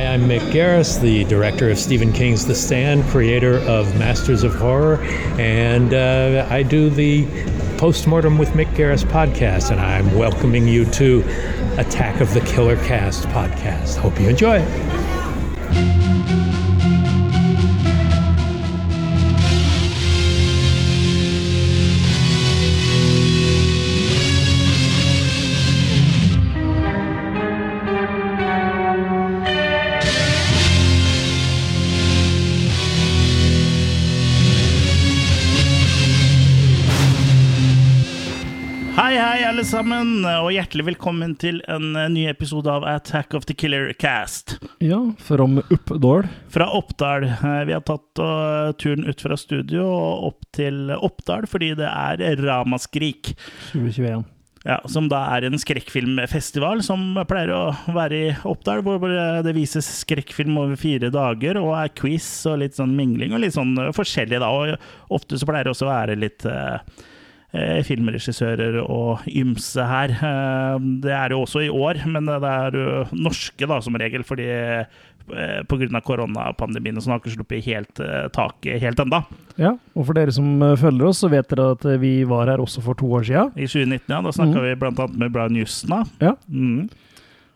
Hi, I'm Mick Garris, the director of Stephen King's The Stand, creator of Masters of Horror, and uh, I do the Postmortem with Mick Garris podcast, and I'm welcoming you to Attack of the Killer Cast podcast. Hope you enjoy it. Sammen, og hjertelig velkommen til en eh, ny episode av Attack of the Killer Cast. Ja, from Oppdal. Fra Oppdal. Eh, Vi har tatt eh, turen ut fra studio og opp til Oppdal fordi det er Ramaskrik. 2021. Ja, som da er en skrekkfilmfestival som pleier å være i Oppdal, hvor det vises skrekkfilm over fire dager, og er quiz og litt sånn mingling og litt sånn forskjellig, da. Og ofte så pleier det også å være litt eh, eh, filmregissører og ymse her. Eh, Det er jo også i år, men det er jo norske da, som regel, fordi eh, pga. koronapandemien så har ikke sluppet helt eh, taket helt enda. Ja, og for dere som eh, følger oss, så vet dere at eh, vi var her også for to år siden. I 2019, ja. Da snakka vi blant annet med Brian Justna. Ja, Mm.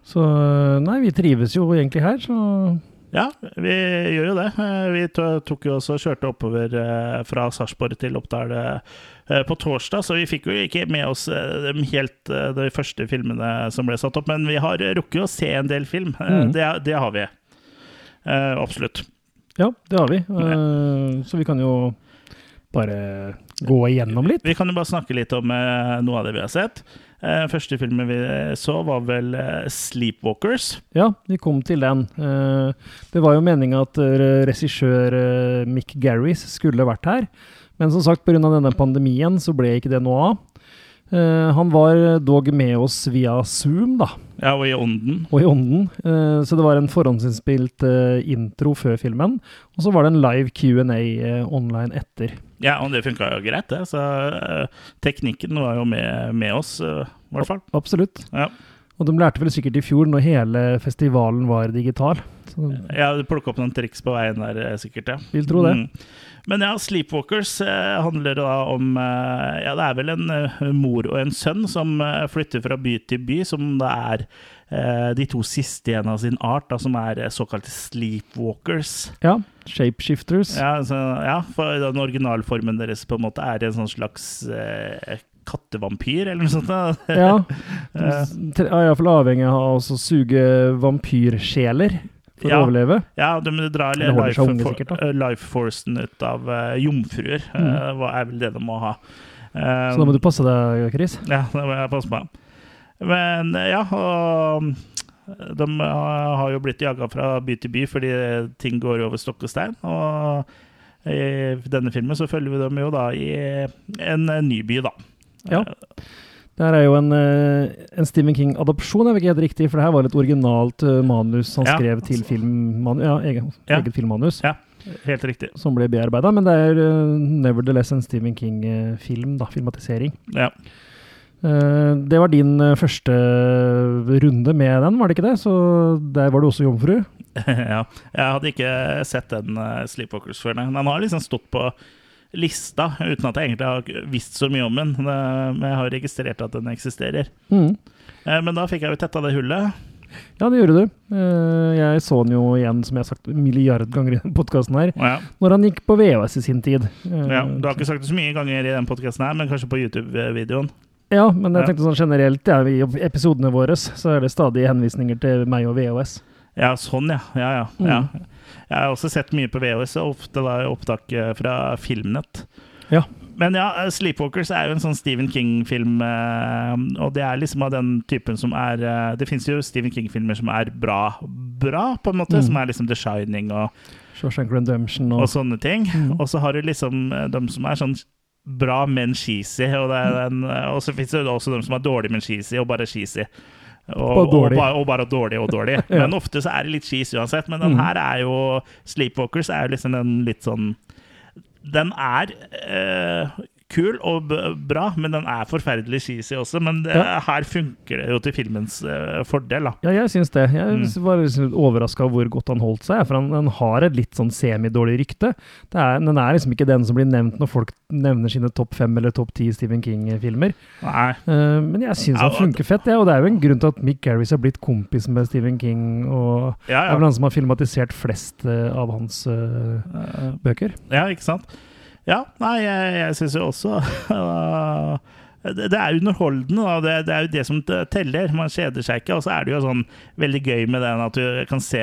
så eh, nei, vi trives jo egentlig her, så Ja, vi gjør jo det. Eh, Vi tok jo også og kjørte oppover eh, fra Sarpsborg til Oppdal eh, på torsdag, så vi fikk jo ikke med oss eh, helt eh, de første filmene som ble satt opp, men vi har rukket å se en del film. Eh, Mm. Det, det har vi. Eh, Absolutt. ja, det har vi. Eh, Så vi kan jo bare gå igjennom litt. Vi kan jo bare snakke litt om eh, noe av det vi har sett. Eh, Første filmen vi så, var vel eh, 'Sleepwalkers'. Ja, vi kom til den. Eh, Det var jo meninga at eh, regissør eh, Mick Garris skulle vært her, men som sagt, pga. denne pandemien så ble ikke det noe av. Eh, Han var dog med oss via Zoom, da. Ja, og i ånden. og i ånden. Eh, Så det var en forhåndsinnspilt eh, intro før filmen, og så var det en live Q&A online etter. Ja, og det funka jo greit, det. Så teknikken var jo med, med oss, i hvert fall. Absolutt. Ja. Og de lærte vel sikkert i fjor, når hele festivalen var digital. Så Ja, du plukka opp noen triks på veien der, sikkert. ja. vil tro det. Mm. Men ja, Sleepwalkers eh, handler da om eh, Ja, det er vel en eh, mor og en sønn som flytter fra by til by, som da er de to siste igjen av sin art, da, som er såkalte sleepwalkers. Ja, shapeshifters. Ja, så, ja, for den originalformen deres på en måte er en sånn slags eh, kattevampyr, eller noe sånt. da. Ja, de er iallfall avhengig av å suge vampyrsjeler for Ja. å overleve. Ja, de drar life, unge, sikkert, eh, life forcen ut av uh, jomfruer. Mm. Uh, hva er vel det de må ha. Eh, Så da må du passe deg, Chris. Ja, det må jeg passe på. Men eh, ja, og de eh, har jo blitt jaga fra by til by fordi ting går over stokk og stein. Og i denne filmen så følger vi dem jo da i en eh, ny by, da. Ja. Det her er jo en, eh, en Stephen King-adopsjon, er vel ikke helt riktig, for det her var et originalt eh, manus han Ja. skrev til filmmanu ja, egen, Ja. eget filmmanus. Ja, helt riktig. som ble bearbeida, men det er uh, nevertheless en Stephen King-film, da, filmatisering. Ja. Uh, det var din uh, første runde med den, var det ikke det? Så der var du også jomfru. ja. Jeg hadde ikke sett den uh, Sleepwalkers før. Den har liksom stått på lista, uten at jeg egentlig har visst så mye om den. Men jeg har registrert at den eksisterer. Mm. Eh, men da fikk jeg jo tetta det hullet. Ja, det gjorde du. Eh, jeg så den jo igjen, som jeg har sagt milliard ganger i podkasten her, Ja. når han gikk på VHS i sin tid. Eh, Ja, du har ikke sagt det så mye ganger i den podkasten her, men kanskje på YouTube-videoen. Ja, men jeg tenkte sånn generelt, ja, i episodene våre så er det stadig henvisninger til meg og VHS. Ja, sånn, ja. Ja, ja. Mm. Jeg har også sett mye på VHS, ofte da opptak eh, fra Filmnett. Ja. Men ja, eh, 'Sleepwalkers' er jo en sånn Stephen King-film, eh, og det er liksom av den typen som er Det fins jo Stephen King-filmer som er bra, bra, på en måte, Mm. som er liksom The Shining og, Shawshank Redemption og, og sånne ting. Mm. Og så har du liksom de som er sånn bra, men cheesy, og, det er den, og så fins det også de som er dårlig, men cheesy, og bare cheesy. Og, Og og, bare, og bare dårlig og dårlig. Ja. Men ofte så er det litt skis uansett. Men den Mm. her er jo Sleepwalkers er jo liksom den litt sånn Den er eh, kul og bra, men den er forferdelig cheesy også. Men det, Ja. her funker det jo til filmens uh, fordel, da. Ja, jeg syns det. Jeg Mm. var liksom overraska over hvor godt han holdt seg. For han, han har et litt sånn semidårlig rykte. Det er, den er liksom ikke den som blir nevnt når folk nevner sine topp fem eller topp ti Stephen King-filmer. Eh, men jeg syns Ja, han funker fett, ja, og det er jo en grunn til at Mick Garris har blitt kompis med Stephen King. Og Ja, ja. er vel han som har filmatisert flest uh, av hans bøker. Ja, ikke sant? Ja, nei, jeg, jeg syns jo også det, er underholdende, da. Det, det er jo det som teller. Man kjeder seg ikke. Og så er det jo sånn veldig gøy med den at du kan se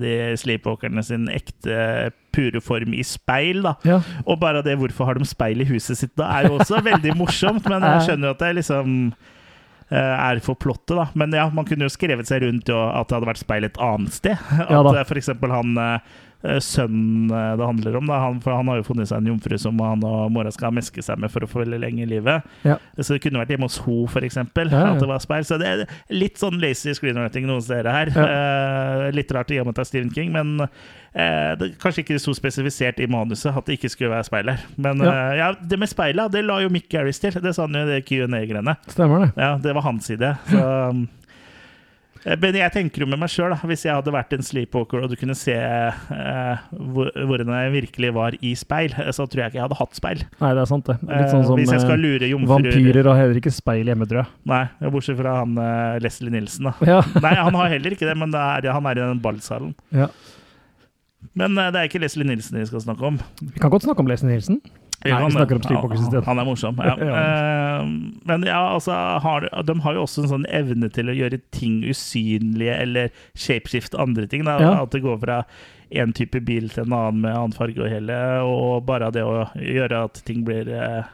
de sleepwalkerne sin ekte pure form i speil, da. Ja. Og bare det 'hvorfor har de speil i huset sitt', da, er jo også veldig morsomt. Men jeg skjønner jo at det liksom eh, er for plottet, da. Men ja, man kunne jo skrevet seg rundt jo at det hadde vært speil et annet sted. At Ja eh, eksempel han eh, sønnen eh, det handler om, han, for han har jo funnet seg en jomfru som han og mora skal meske seg med for å få lenge livet. Ja. Så det kunne vært hjemme hos ho, eksempel. Ja, ja. At det var speil. Så det er litt sånn lazy screenwriting noen steder her. Eh, litt rart i og med at det er Stephen King, men eh, det, kanskje ikke sto spesifisert i manuset at det ikke skulle være speil her. Men Ja. eh, ja, det med speilet, det la jo Mick Garris til. Det sa han jo i det Q&A-greiene. Stemmer det. Ja, det var hans idé. Så um, eh, men jeg tenker jo med meg sjøl, hvis jeg hadde vært en sleepwalker og du kunne se eh, hvordan jeg virkelig var i speil, eh, så tror jeg ikke jeg hadde hatt speil. Nei, det er sant, det. Litt sånn Eh, som hvis jeg skal eh, vampyrer har heller ikke speil hjemme, tror jeg. Nei, bortsett fra han eh, Leslie Nilsen, da. Ja. Nei, han har heller ikke det, men det er, han er i den ballsalen. Ja. Men eh, det er ikke Leslie Nilsen vi skal snakke om. Vi kan godt snakke om Leslie Nielsen. Nei, vi snakker om Steve Pockers han- Han er morsom, ja. Eh, men ja, altså, har, de har jo også en sånn evne til å gjøre ting usynlige, eller shapeshift andre ting. Da. Ja. At det går fra én type bil til en annen med annen farge og hele, og bare det å gjøre at ting blir eh,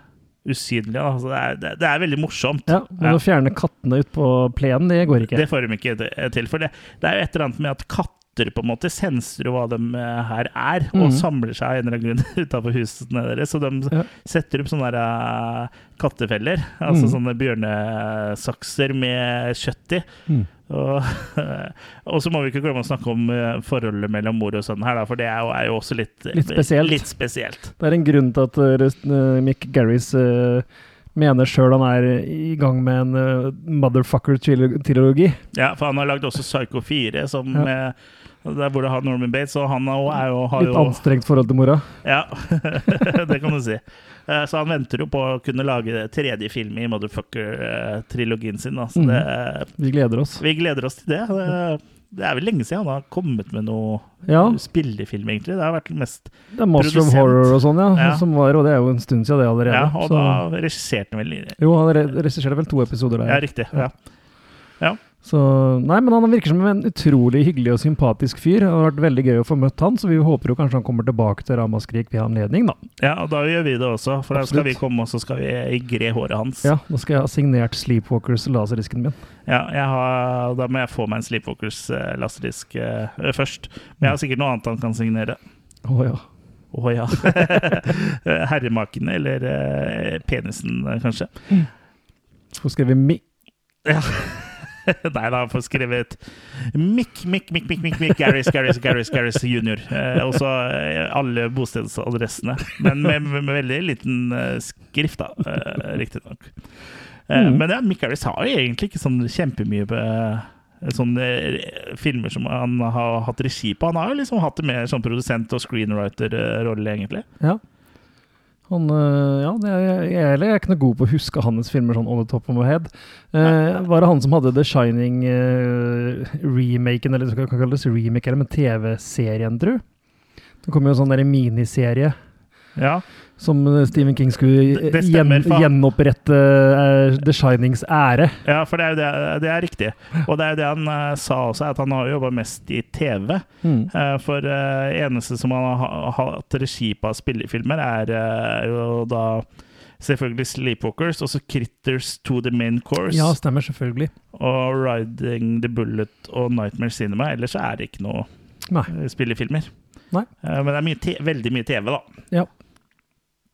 usynlige. Da. Det, er, det, det er veldig morsomt. Ja, men å fjerne kattene ut på plenen, det går ikke. Det får de ikke til. For det, det er jo et eller annet med at katter på en måte senser jo hva de eh, her er, og mm. samler seg av en eller annen grunn utafor husene deres. Så de Ja. setter opp sånne der, uh, kattefeller, altså Mhm. sånne bjørnesakser med kjøtt i. Mm. Og, og så må vi ikke glemme å snakke om eh, forholdet mellom mor og sønn her, for det er jo, er jo også litt, Litt spesielt. Litt spesielt. Det er en grunn til at uh, Mick Garris uh, mener sjøl han er i gang med en uh, motherfucker-trilogi. Ja, for han har lagd også Psycho 4, som Ja. eh, der hvor det har Norman Bates, og han er jo, er Litt jo anstrengt forhold til mora. Ja, det kan du si. Eh, Så han venter jo på å kunne lage tredje film i Motherfucker-trilogien sin. Da. Så Mhm. det, Vi gleder oss. vi gleder oss til det. det. Det er vel lenge siden han har kommet med noe Ja, spillefilm, egentlig. Det har vært mest det er of Produsent. Horror og sånn, ja, Ja. Som var, og det er jo en stund siden det allerede. Ja, og så, da regisserte han vel jo, han regisserte vel to episoder der. Ja, riktig. Ja. Så, nei, men han virker som en utrolig hyggelig og sympatisk fyr. Det har vært veldig gøy å få møtt han, så vi håper jo kanskje han kommer tilbake til Ramaskrik ved anledning, da. ja, og da gjør vi det også. For da skal vi komme og så skal vi gre håret hans. Ja, da skal jeg ha signert Sleepwalkers laserdisken min. Ja, har, da må jeg få meg en Sleepwalkers eh, laserdisk uh, først. Men jeg har sikkert noe annet han kan signere. Å ja. Å ja. Herremaken eller uh, penisen, eh, kanskje. Så skrev vi Mi. Ja. Nei da, får skrevet Mick, Mick, Mick, Mick, Mick, Mick Garris, Garris, Garris, Garris junior. Eh, og så eh, alle bostedsadressene. Men med, med, med veldig liten eh, skrift, da, eh, riktignok. Eh, Mm. Men ja, Mick Garris har jo egentlig ikke sånn kjempemye på sånne eh, filmer som han har hatt regi på. Han har jo liksom hatt det mer sånn produsent- og screenwriter-rolle, egentlig. Ja. Han, øh, ja, det er, jeg, jeg er ikke noe god på å huske hans filmer sånn on the top of my head. Eh, var det han som hadde The Shining-remaken, eller hva kan det kalles remake, eller TV-serien, tru? Det kom jo en sånn der miniserie Ja, som eh, Stephen King skulle Det- det gjen, stemmer, faen. gjenopprette uh, The Shinings ære. ja for det er jo det, det er riktig. Og det er jo det han uh, sa også, at han har jobba mest i TV. Mm. Uh, For eneste som han har hatt regi på av spillefilmer, er jo da selvfølgelig Sleepwalkers, og så Critters to the Main Course, Ja, stemmer selvfølgelig. og Riding the Bullet og Nightmare Cinema. Ellers er det ikke noe Nei. spillefilmer. Nei. Men det er mye veldig mye TV, da.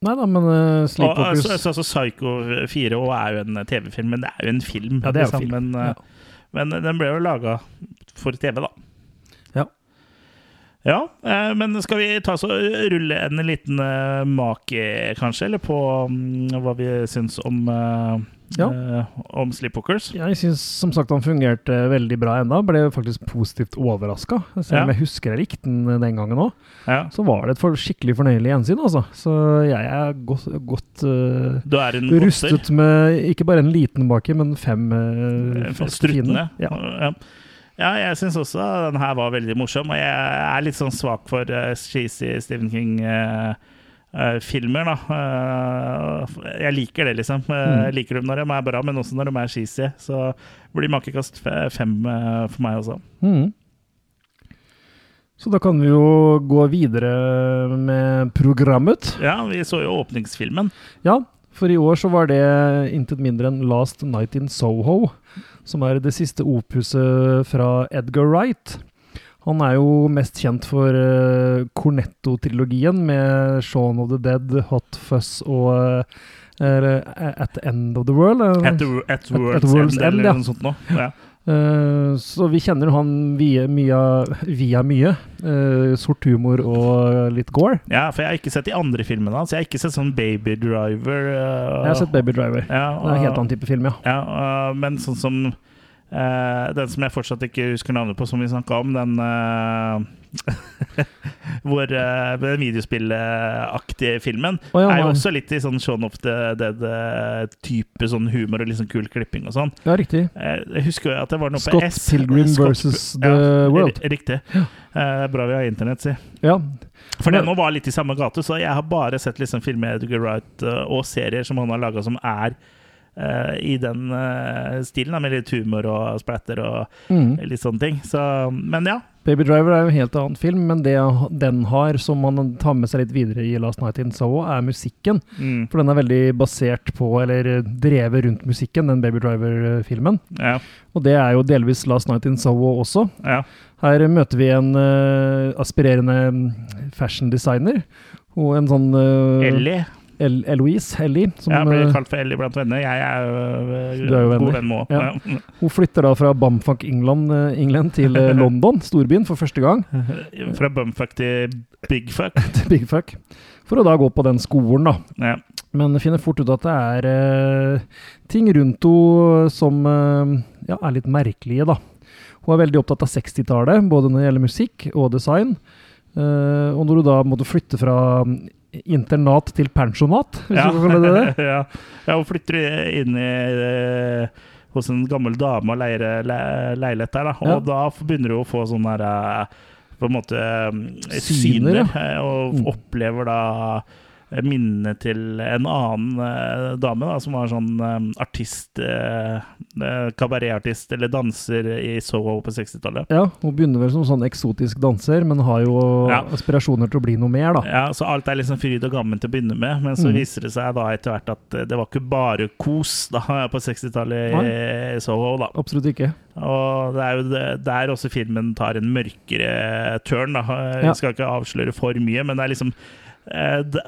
Nei da, men uh, Og, altså, altså, Psycho 4 og er jo en TV-film, men det er jo en film. Ja, det er jo liksom. film. Men, uh, Ja. men den ble jo laga for TV, da. Ja. Ja, eh, men skal vi ta så rulle en liten eh, make, kanskje, eller på mm, hva vi syns om eh, Ja. eh, om Sleepwalkers? Jeg syns som sagt han fungerte veldig bra enda. Ble faktisk positivt overraska. Selv om Ja. jeg husker jeg likte den den gangen òg, Ja. så var det et for skikkelig fornøyelig gjensyn. Altså. Så jeg er godt, godt uh, Du er en godter. rustet med ikke bare en liten bake, men fem uh, fine. Ja. Ja. Ja, jeg syns også den her var veldig morsom, og jeg er litt sånn svak for uh, cheesy Stephen King-filmer, da. Eh, jeg liker det, liksom. Eh, Mm. Jeg liker dem når de er bra, men også når de er cheesy. Så blir makekast fe- fem eh, for meg også. Mm. Så da kan vi jo gå videre med programmet. Ja, vi så jo åpningsfilmen. Ja, for i år så var det intet mindre enn Last Night in Soho, som er det siste opuset fra Edgar Wright. Han er jo mest kjent for uh, Cornetto-trilogien med Shaun of the Dead, Hot Fuzz og uh, At the End of the World. Uh, At, the- at World's, at World's End, End, eller ja. noe sånt noe. Ja. Eh, så vi kjenner han via, mye, via mye. Uh, sort humor og litt gore. ja, for jeg har ikke sett de andre filmene hans. Jeg har ikke sett sånn Baby Driver. Uh, Jeg har sett Baby Driver. Ja, Det er en helt annen type film, ja. Ja, men sånn som øh, Den som jeg fortsatt ikke husker navnet på, som vi snakka om, den uh, Hvor uh, Den videospillaktige filmen oh, ja, er jo også litt i sånn Shaun of the Dead-type sånn humor og litt sånn kul klipping og sånn. Ja, riktig. Eh, Jeg husker jo at det var noe Scott på S. Pilgrim versus The World. Riktig. Eh, bra vi har internett, si. Ja. For den var litt i samme gate, så jeg har bare sett liksom filmer Edgar Wright eh, og serier som han har laga som er eh, i den eh, stilen, da, med litt humor og splatter og Mm. litt sånne ting. Så, men ja. Baby Driver er jo en helt annen film, men det den har, som man tar med seg litt videre i Last Night in Soho, er musikken. Mm, For den er veldig basert på, eller drevet rundt musikken, den Baby Driver-filmen. ja. Og det er jo delvis Last Night in Soho også. ja. Her møter vi en uh, aspirerende fashion designer. Og en sånn uh, Ellie. El Eloise, Ellie, som Jeg blir eh, kalt for Ellie blant venner. Jeg er jo Du er jo god venn med Ja. Hun flytter da fra Bamfuck England, eh, England til eh, London, storbyen, for første gang. Fra bumfuck til bigfuck. til Bigfuck. For å da gå på den skolen, da. Ja. Men finner fort ut at det er uh, ting rundt henne som uh, ja, er litt merkelige, da. Hun er veldig opptatt av 60-tallet, både når det gjelder musikk og design. Uh, og når du da måtte flytte fra internat til pensjonat, hvis Ja. du kan kalle det det. ja. ja, hun flytter inn i uh, hos en gammel dame og leier le, leilighet der, da. Og Ja. da begynner hun å få sånne derre eh, på en måte eh, Syner, syner, og Mm. opplever da minnene til en annen eh, dame da, som var sånn eh, artist, eh, kabaretartist eller danser i Soho på 60-tallet. Ja, hun begynner vel som sånn eksotisk danser, men har jo Ja. aspirasjoner til å bli noe mer, da. Ja, så alt er liksom fryd og gammen til å begynne med, men så Mm. viser det seg da etter hvert at det var ikke bare kos da på 60-tallet i Soho, da. Absolutt ikke. Og det er jo der også filmen tar en mørkere turn, da. Jeg skal ikke avsløre for mye, men det er liksom det,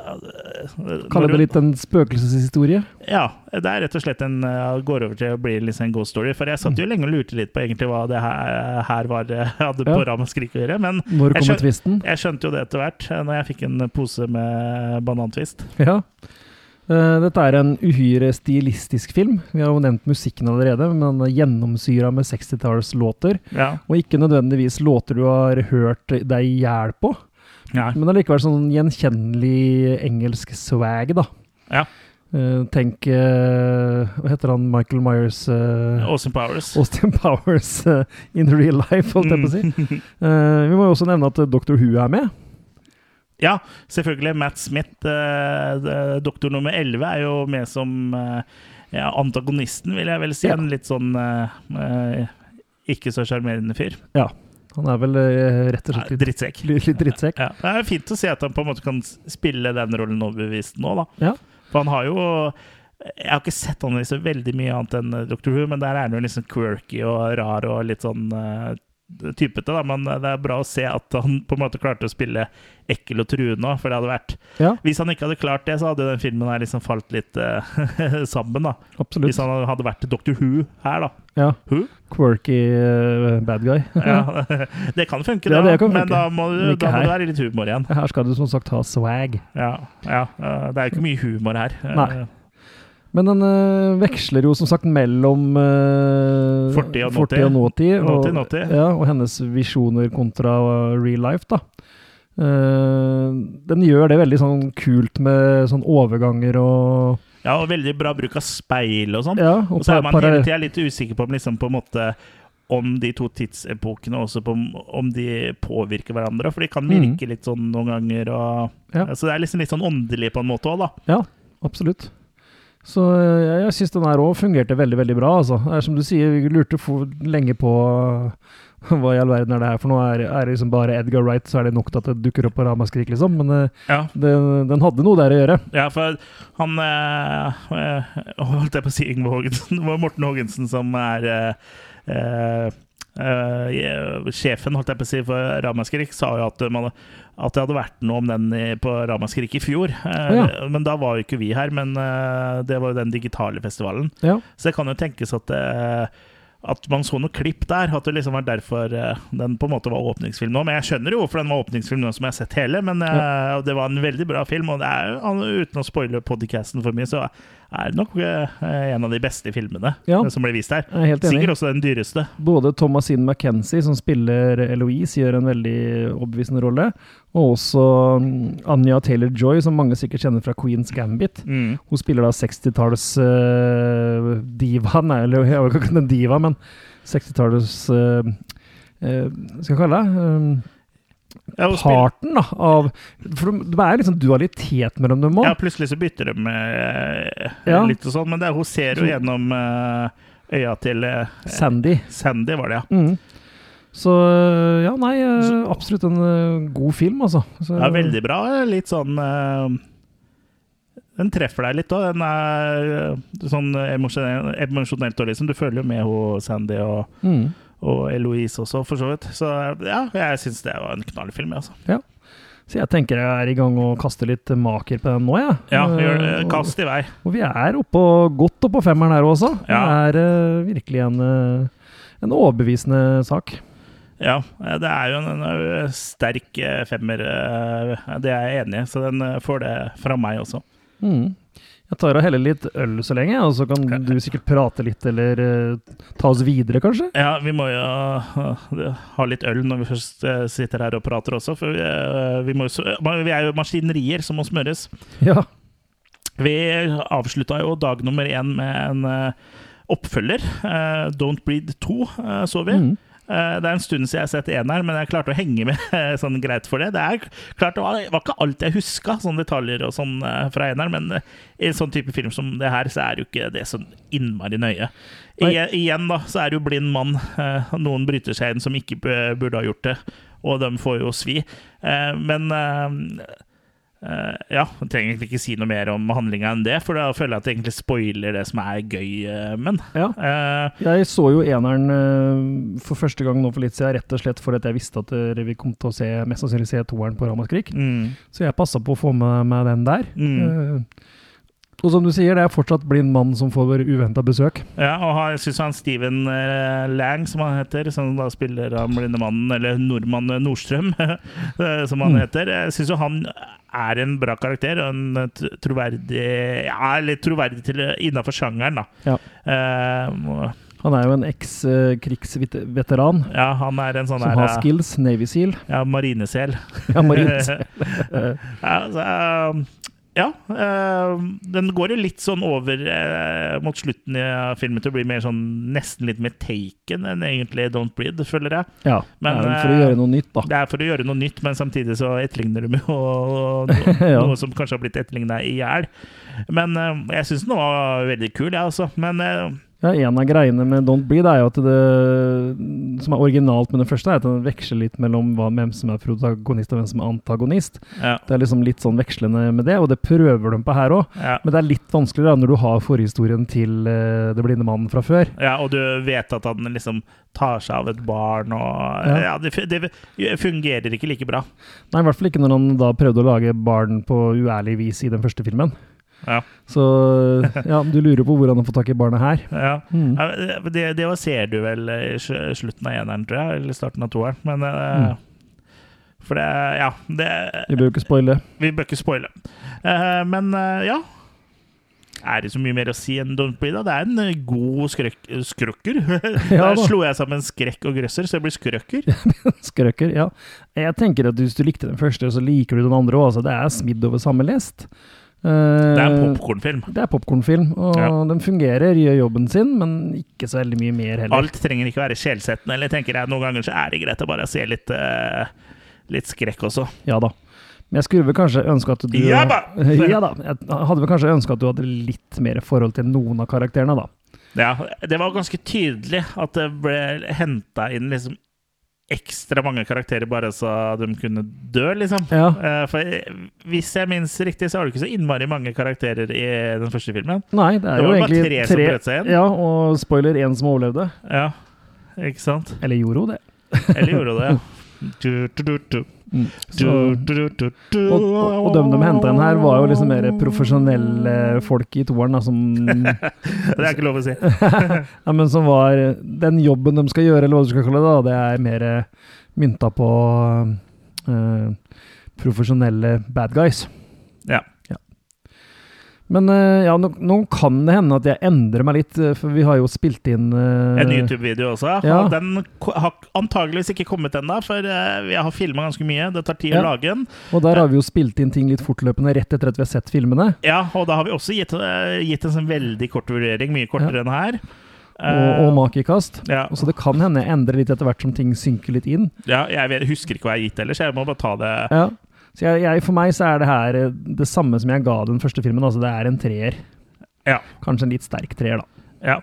Kaller det litt en spøkelseshistorie. Ja, det er rett og slett en eh, går over til å bli liksom en ghost story. For jeg satt jo lenge og lurte litt på egentlig hva det her, her var hadde hadde Ja. på Ramaskrik å gjøre, men Når Jeg skjønte, tvisten? jeg skjønte jo det etter hvert, eh, når jeg fikk en pose med banantvist. Ja. Eh, dette er en uhyre stilistisk film. Vi har jo nevnt musikken allerede, men den er gjennomsyra med 60-tallslåter. Ja. Og ikke nødvendigvis låter du har hørt deg i hjel på, ja. men allikevel sånn gjenkjennelig engelsk swag, da. Ja. Uh, tenk uh, Hva heter han Michael Myers uh, Austin Powers. Austin Powers in real life, holdt jeg på å si. Mm. Vi må jo også nevne at Dr. Who er med. Ja, selvfølgelig. Matt Smith, doktor nummer 11, er jo med som ja, antagonisten, vil jeg vel si. Ja. En litt sånn ikke så sjarmerende fyr. Han er vel eh, rett og slett litt, Drittsekk. litt, litt drittsekk. Ja. Det er fint å se at han på en måte kan spille den rollen overbevist nå, da. Ja. For han har jo Jeg har ikke sett han i så veldig mye annet enn eh, Dr. Who, men der er han jo liksom quirky og rar og litt sånn eh, typete, da, men det er bra å se at han på en måte klarte å spille ekkel og truende òg, for det hadde vært Ja, Hvis han ikke hadde klart det, så hadde den filmen her liksom falt litt uh, sammen, da. absolutt. Hvis han hadde vært Dr. Who her, da. Ja, Who? Quirky uh, bad guy. Ja, det kan funke, Ja, det, det kan men funke. da må, du, da må du være litt humor igjen. Her skal du som sagt ha swag. Ja, ja, uh, det er jo ikke mye humor her. Nei. Men den øh, veksler jo som sagt mellom uh, Fortid og nåtid. Og. Ja, og hennes visjoner kontra eh, real life, da. Uh, den gjør det veldig sånn kult med sånn overganger og Ja, og veldig bra bruk av speil og sånn. Ja, Og og så er man hele tida litt usikker på om, liksom, på en måte, om de to tidsepokene også på om de påvirker hverandre. For de kan Mm. virke litt sånn noen ganger. Og, Ja. Så det er liksom litt sånn åndelig på en måte òg, da. Ja, absolutt. Så eh, jeg, jeg syns den her òg fungerte veldig, veldig bra, altså. Det er som du sier, vi lurte for lenge på hva i all verden er det her for noe? Er, er det liksom bare Edgar Wright, så er det nok til at det dukker opp på Ramaskrik, liksom? Men eh, Ja, den, den hadde noe der å gjøre. ja for han eh, eh, Holdt jeg på å si Yngve Haagensen? Det var Morten Haagensen som er eh, eh, eh, sjefen holdt jeg på å si, for Ramaskrik sa jo at, man, at det hadde vært noe om den på Ramaskrik i fjor. Eh, Ja. Men da var jo ikke vi her, men eh, det var jo den digitale festivalen. Ja. Så det kan jo tenkes at det, at man så noe klipp der. At det liksom var derfor eh, den på en måte var åpningsfilm nå. Men jeg skjønner jo hvorfor den var åpningsfilm nå som jeg har sett hele. Men eh, og det var en veldig bra film, og det er, uten å spoile podcasten for mye, så er nok eh, en av de beste filmene Ja. som blir vist her. Jeg er helt enig. Sikkert også den dyreste. Både Thomasine McKenzie, som spiller Eloise, gjør en veldig overbevisende rolle. Og også mm, Anja Taylor-Joy, som mange sikkert kjenner fra Queens Gambit. Mm. Hun spiller da 60-talls uh, diva Nei, eller jeg vet ikke om det er diva, men 60-tallets uh, Skal jeg kalle det? eh, spill- parten da, av For det er liksom dualitet mellom dem ja, plutselig så bytter de eh, Ja. litt og sånn, men det, er- hun ser jo gjennom eh, øya til eh, Sandy. Sandy, var det, ja. Mm. Så eh, ja, nei, eh, absolutt en uh, god film, altså. Så, Ja, veldig bra. Litt sånn uh, Den treffer deg litt òg. Den er uh, sånn emosjonelt òg, liksom. Du føler jo med hun Sandy og, Mm. Og Eloise også, for så vidt. Så ja, jeg syns det var en knallfilm, altså. Ja. Så jeg tenker jeg er i gang å kaste litt maker på den nå, jeg. Ja, gjør det. Eh, Kast i vei. Og vi er oppå, godt oppå femmeren her også. Ja. Det er uh, virkelig en, eh, en overbevisende sak. Ja, det er jo en, en sterk femmer, det er jeg enig i, så den får det fra meg også. Mm. Jeg tar og heller litt øl så lenge, og så kan du sikkert prate litt, eller uh, ta oss videre, kanskje? Ja, vi må jo uh, ha litt øl når vi først uh, sitter her og prater også, for vi, vi, må, vi er jo maskinerier som må smøres. Ja. Vi avslutta jo dag nummer én med en oppfølger. Don't Breed 2 eh, så vi. Mm. Eh, det er en stund siden jeg har sett eneren, men jeg klarte å henge med eh, sånn greit for det. Det er klart det var, ikke alt jeg huska, sånne detaljer og sånn eh, fra eneren, men i en sånn type film som det her, så er jo ikke det sånn innmari nøye. I, igjen, da, så er det jo blind mann. Noen bryter seg inn som ikke burde ha gjort det, og de får jo svi. Men eh, ja, jeg trenger egentlig ikke si noe mer om handlinga enn det, for da føler jeg at det egentlig spoiler det som er gøy uh, men ja. uh, Jeg så jo eneren for første gang nå for litt siden, rett og slett fordi jeg visste at vi kom til å se mest sannsynlig se toeren på Ramaskrik. mm, Så jeg passa på å få med meg den der. mm. Og som du sier, det er fortsatt blind mann som får uventa besøk. Ja, og jeg syns han Steven Lang, som han heter, som da spiller han blinde mannen, eller nordmann Nordstrøm, som han Mm. heter, jeg syns jo han er en bra karakter, og en eh, troverdig Ja, litt troverdig til innafor sjangeren, da. Ja. Uh, Han er jo en eks-krigsveteran ja, han er en sånn som der har eh, skills, Navy Seal. Ja, marinesel. Ja, marinesel. ja, så, eh, ja eh, den går jo litt sånn over eh, mot slutten i filmen til å bli mer sånn nesten litt mer taken enn egentlig Don't Breed, føler jeg. Ja, Men, men, for å eh, gjøre noe nytt, da. Det er for å gjøre noe nytt, men samtidig så etterligner de jo no, Ja. noe som kanskje har blitt etterligna i hjel. Men eh, jeg syns den var veldig kul, jeg, altså. Men Ja, En av greiene med Don't Bleed er jo at det som er originalt med den første, er at den veksler litt mellom hvem som er protagonist og hvem som er antagonist. Ja. Det er liksom litt sånn vekslende med det, og det prøver de på her òg. Ja. Men det er litt vanskeligere da, når du har forhistorien til uh, Det blinde mannen fra før. ja, og du vet at han liksom tar seg av et barn, og Ja. ja. det, det fungerer ikke like bra. Nei, i hvert fall ikke når han da prøvde å lage barn på uærlig vis i den første filmen. Ja. Så ja, du lurer på hvor han har fått tak i barnet her. Ja. Mm. Det, det ser du vel i slutten av eneren, tror jeg, eller starten av toeren. Men eh, Mm. For det Ja. Det, Vi bør ikke spoile. vi bør ikke spoile. Eh, men eh, ja. Er det så mye mer å si enn Don't Breathe? Det er en god skrøk, skrukker. Ja Der slo jeg sammen skrekk og grøsser, så det blir skrøkker. skrøkker, ja. Jeg tenker at hvis du likte den første, så liker du den andre òg. Altså, det er smidd over samme lest. Eh, Det er en popkornfilm. Det er popkornfilm, og Ja. den fungerer, gjør jobben sin, men ikke så veldig mye mer heller. Alt trenger ikke være skjellsettende, Eller tenker jeg noen ganger så er det greit å bare se litt, eh, litt skrekk også. Ja da. Men jeg skulle vel kanskje ønske at du Ja da! ja da. Jeg hadde vel kanskje ønska at du hadde litt mer forhold til noen av karakterene, da. Ja, det var ganske tydelig at det ble henta inn liksom ekstra mange karakterer bare så de kunne dø, liksom. Ja. Eh, For hvis jeg minnes riktig, så har det ikke så innmari mange karakterer i den første filmen. Nei, det er Det jo egentlig tre som brøt seg inn. Ja, og spoiler, én som overlevde. Ja, ikke sant? Eller gjorde hun det? Eller gjorde hun det, ja. Du, du, du, du. Du, Så, og, og, dem de henta inn her, var jo liksom mer profesjonelle folk i toeren, da, som Det er ikke lov å si. Ja, men som var Den jobben de skal gjøre, eller hva du skal kalle det, da, det er mer eh, mynta på uh, profesjonelle bad guys. Ja. Men eh, ja, nå, nå kan det hende at jeg endrer meg litt, eh, for vi har jo spilt inn uh, En YouTube-video også. Ja. Og Den har antageligvis ikke kommet ennå, for eh, vi har filma ganske mye. Det tar tid Ja. å lage den. Og der har vi jo spilt inn ting litt fortløpende rett etter at vi har sett filmene. Ja, og da har vi også gitt, gitt en sånn veldig kort vurdering, mye kortere enn her. Og, og makekast. ja, Så det kan hende jeg endrer litt etter hvert som ting synker litt inn. ja, jeg husker ikke hva jeg har gitt ellers, jeg må bare ta det Ja. Så jeg, jeg, for meg så er det her eh, det samme som jeg ga den første filmen. Altså det er en treer. Ja. Kanskje en litt sterk treer, da. Ja.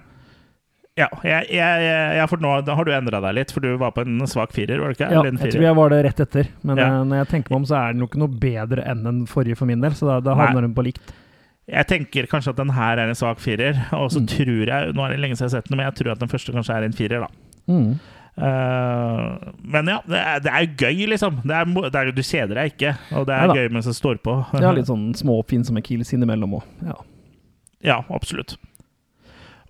Ja, jeg, jeg, jeg, for nå da har du endra deg litt, for du var på en svak firer, var det ikke? Ja, jeg tror jeg var det rett etter. Men Ja. eh, når jeg tenker meg om, så er den jo ikke noe bedre enn den forrige for min del. Så da, da havner den på likt. Jeg tenker kanskje at den her er en svak firer, og så Mm. tror jeg Nå er det lenge siden jeg har sett den, men jeg tror at den første kanskje er en firer, da. Mm. Eh, men ja, det er, det er gøy, liksom. Det er, det er, du kjeder deg ikke, og det er Neida. gøy mens det står på. Det er litt sånn små oppfinnsomme kills innimellom òg. Ja. Ja, absolutt.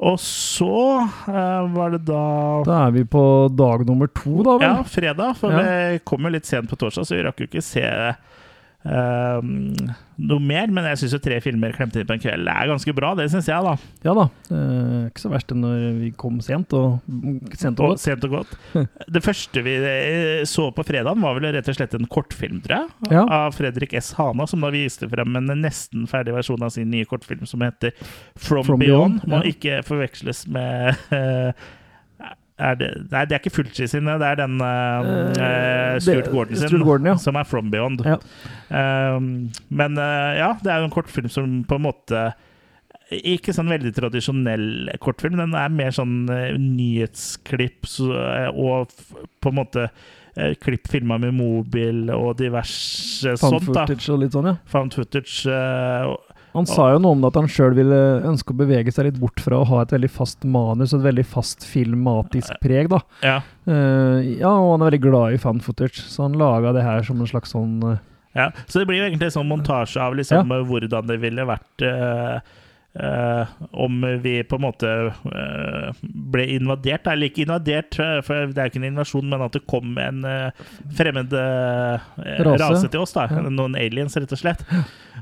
Og så uh, var det da Da er vi på dag nummer to, da Ja, fredag. For Ja. vi kom jo litt sent på torsdag, så vi rakk jo ikke se eh, noe mer. Men jeg syns tre filmer klemt inn på en kveld er ganske bra. Det syns jeg, da. Ja da. Uh, ikke så verst det når vi kom sent og sent og Og sent og godt. Det første vi eh, så på fredagen, var vel rett og slett en kortfilm, tror jeg. Ja. Av Fredrik S. Hana, som da viste frem en nesten ferdig versjon av sin nye kortfilm som heter From, From Beyond. Beyond, Må ja. ikke forveksles med eh, er det, Nei, det er ikke Fulci sine, det er den uh, Stuart Gordon sin, Stuart Gordon, ja. som er From Beyond. Ja. Um, men uh, ja, det er jo en kortfilm som på en måte ikke sånn veldig tradisjonell kortfilm. Den er mer sånn uh, nyhetsklipp og på en måte klipp filma med mobil og diverse Found sånt. da footage og litt sånn, ja. Found footage. og- Han sa jo noe om det at han sjøl ville ønske å bevege seg litt bort fra å ha et veldig fast manus og et veldig fast filmatisk preg, da. ja, Uh, ja, og han er veldig glad i fan footage, så han laga det her som en slags sånn uh, ja. Så det blir jo egentlig en sånn montasje av liksom, hvordan det ville vært uh, Uh, om vi på en måte uh, ble invadert. da. Eller ikke invadert, for det er jo ikke en invasjon, men at det kom en uh, fremmed Rase. rase. til oss. da. Ja. Noen aliens, rett og slett.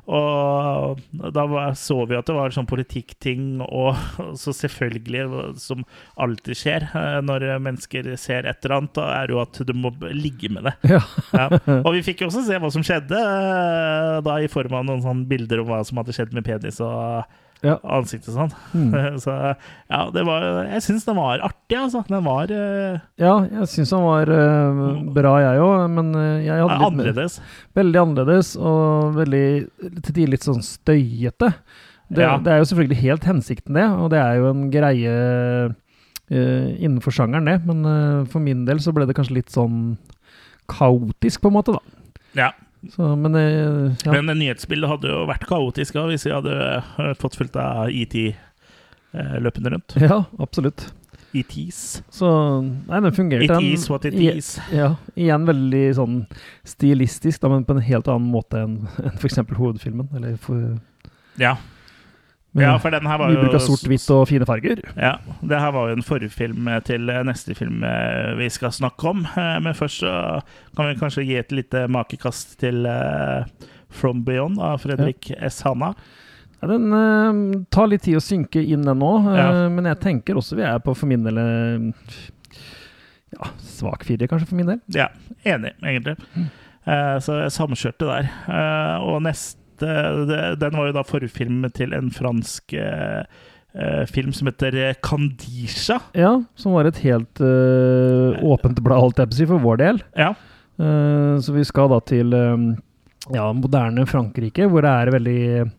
Og da så vi at det var sånn politikkting, og så selvfølgelig, som alltid skjer eh, når mennesker ser et eller annet, da er jo at du må ligge med det. Ja. Ja. Og vi fikk jo også se hva som skjedde, eh, da i form av noen sånne bilder om hva som hadde skjedd med penis og Ja. ansiktet sånn. Mm. Så ja, det var Jeg syns den var artig, altså. Den var uh, Ja, jeg syns den var uh, bra, jeg òg, men eh, jeg hadde litt mer, veldig annerledes og veldig til tider litt sånn støyete. Det, Ja. det er jo selvfølgelig helt hensikten, det, og det er jo en greie uh, innenfor sjangeren, det. Men for min del så ble det kanskje litt sånn kaotisk, på en måte, da. Ja. Så, men eh, ja. Men nyhetsbildet hadde jo vært kaotisk hvis vi hadde eh, fått fulgt av ET eh, løpende rundt. ja, absolutt. ETs. Så Nei, den fungerte. It den- is what it is. Ja, igjen veldig sånn stilistisk, da, men på en helt annen måte enn en f.eks. hovedfilmen. Eller for, Ja. Ja, for den her var mye bruk av sort-hvitt og fine farger. Ja, det her var jo en forfilm til neste film eh, vi skal snakke om. Eh, Men først så kan vi kanskje gi et lite makekast til eh, From Beyond av Fredrik S. Hanna. Ja, den uh, tar litt tid å synke inn, den òg, Ja. men jeg tenker også vi er på for min del eh, ja, svak firer, kanskje, for min del. Ja, enig, egentlig. Eh, Så jeg samkjørte der. Eh, Og neste det- Den var jo da forfilm til en fransk eh, eh, film som heter Kandisha. Ja, som var et helt eh, åpent blad, holdt jeg på å si, for vår del. Ja. Eh, så vi skal da til eh, ja, moderne Frankrike, hvor det er veldig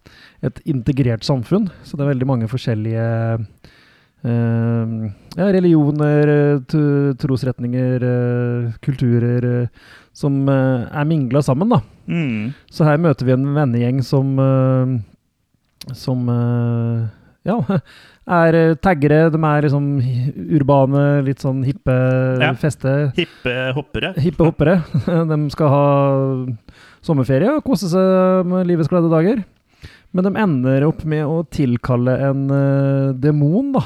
et integrert samfunn. Så det er veldig mange forskjellige eh, ja, religioner, eh, trosretninger, eh, kulturer eh, som eh, er mingla sammen, da. Mm. Så her møter vi en vennegjeng som eh, Som eh, ja, er taggere. De er liksom urbane, litt sånn hippe Ja. feste. Hippe hoppere. Hippe hoppere. De skal ha sommerferie og kose seg med livets glade dager. Men de ender opp med å tilkalle en uh, demon da,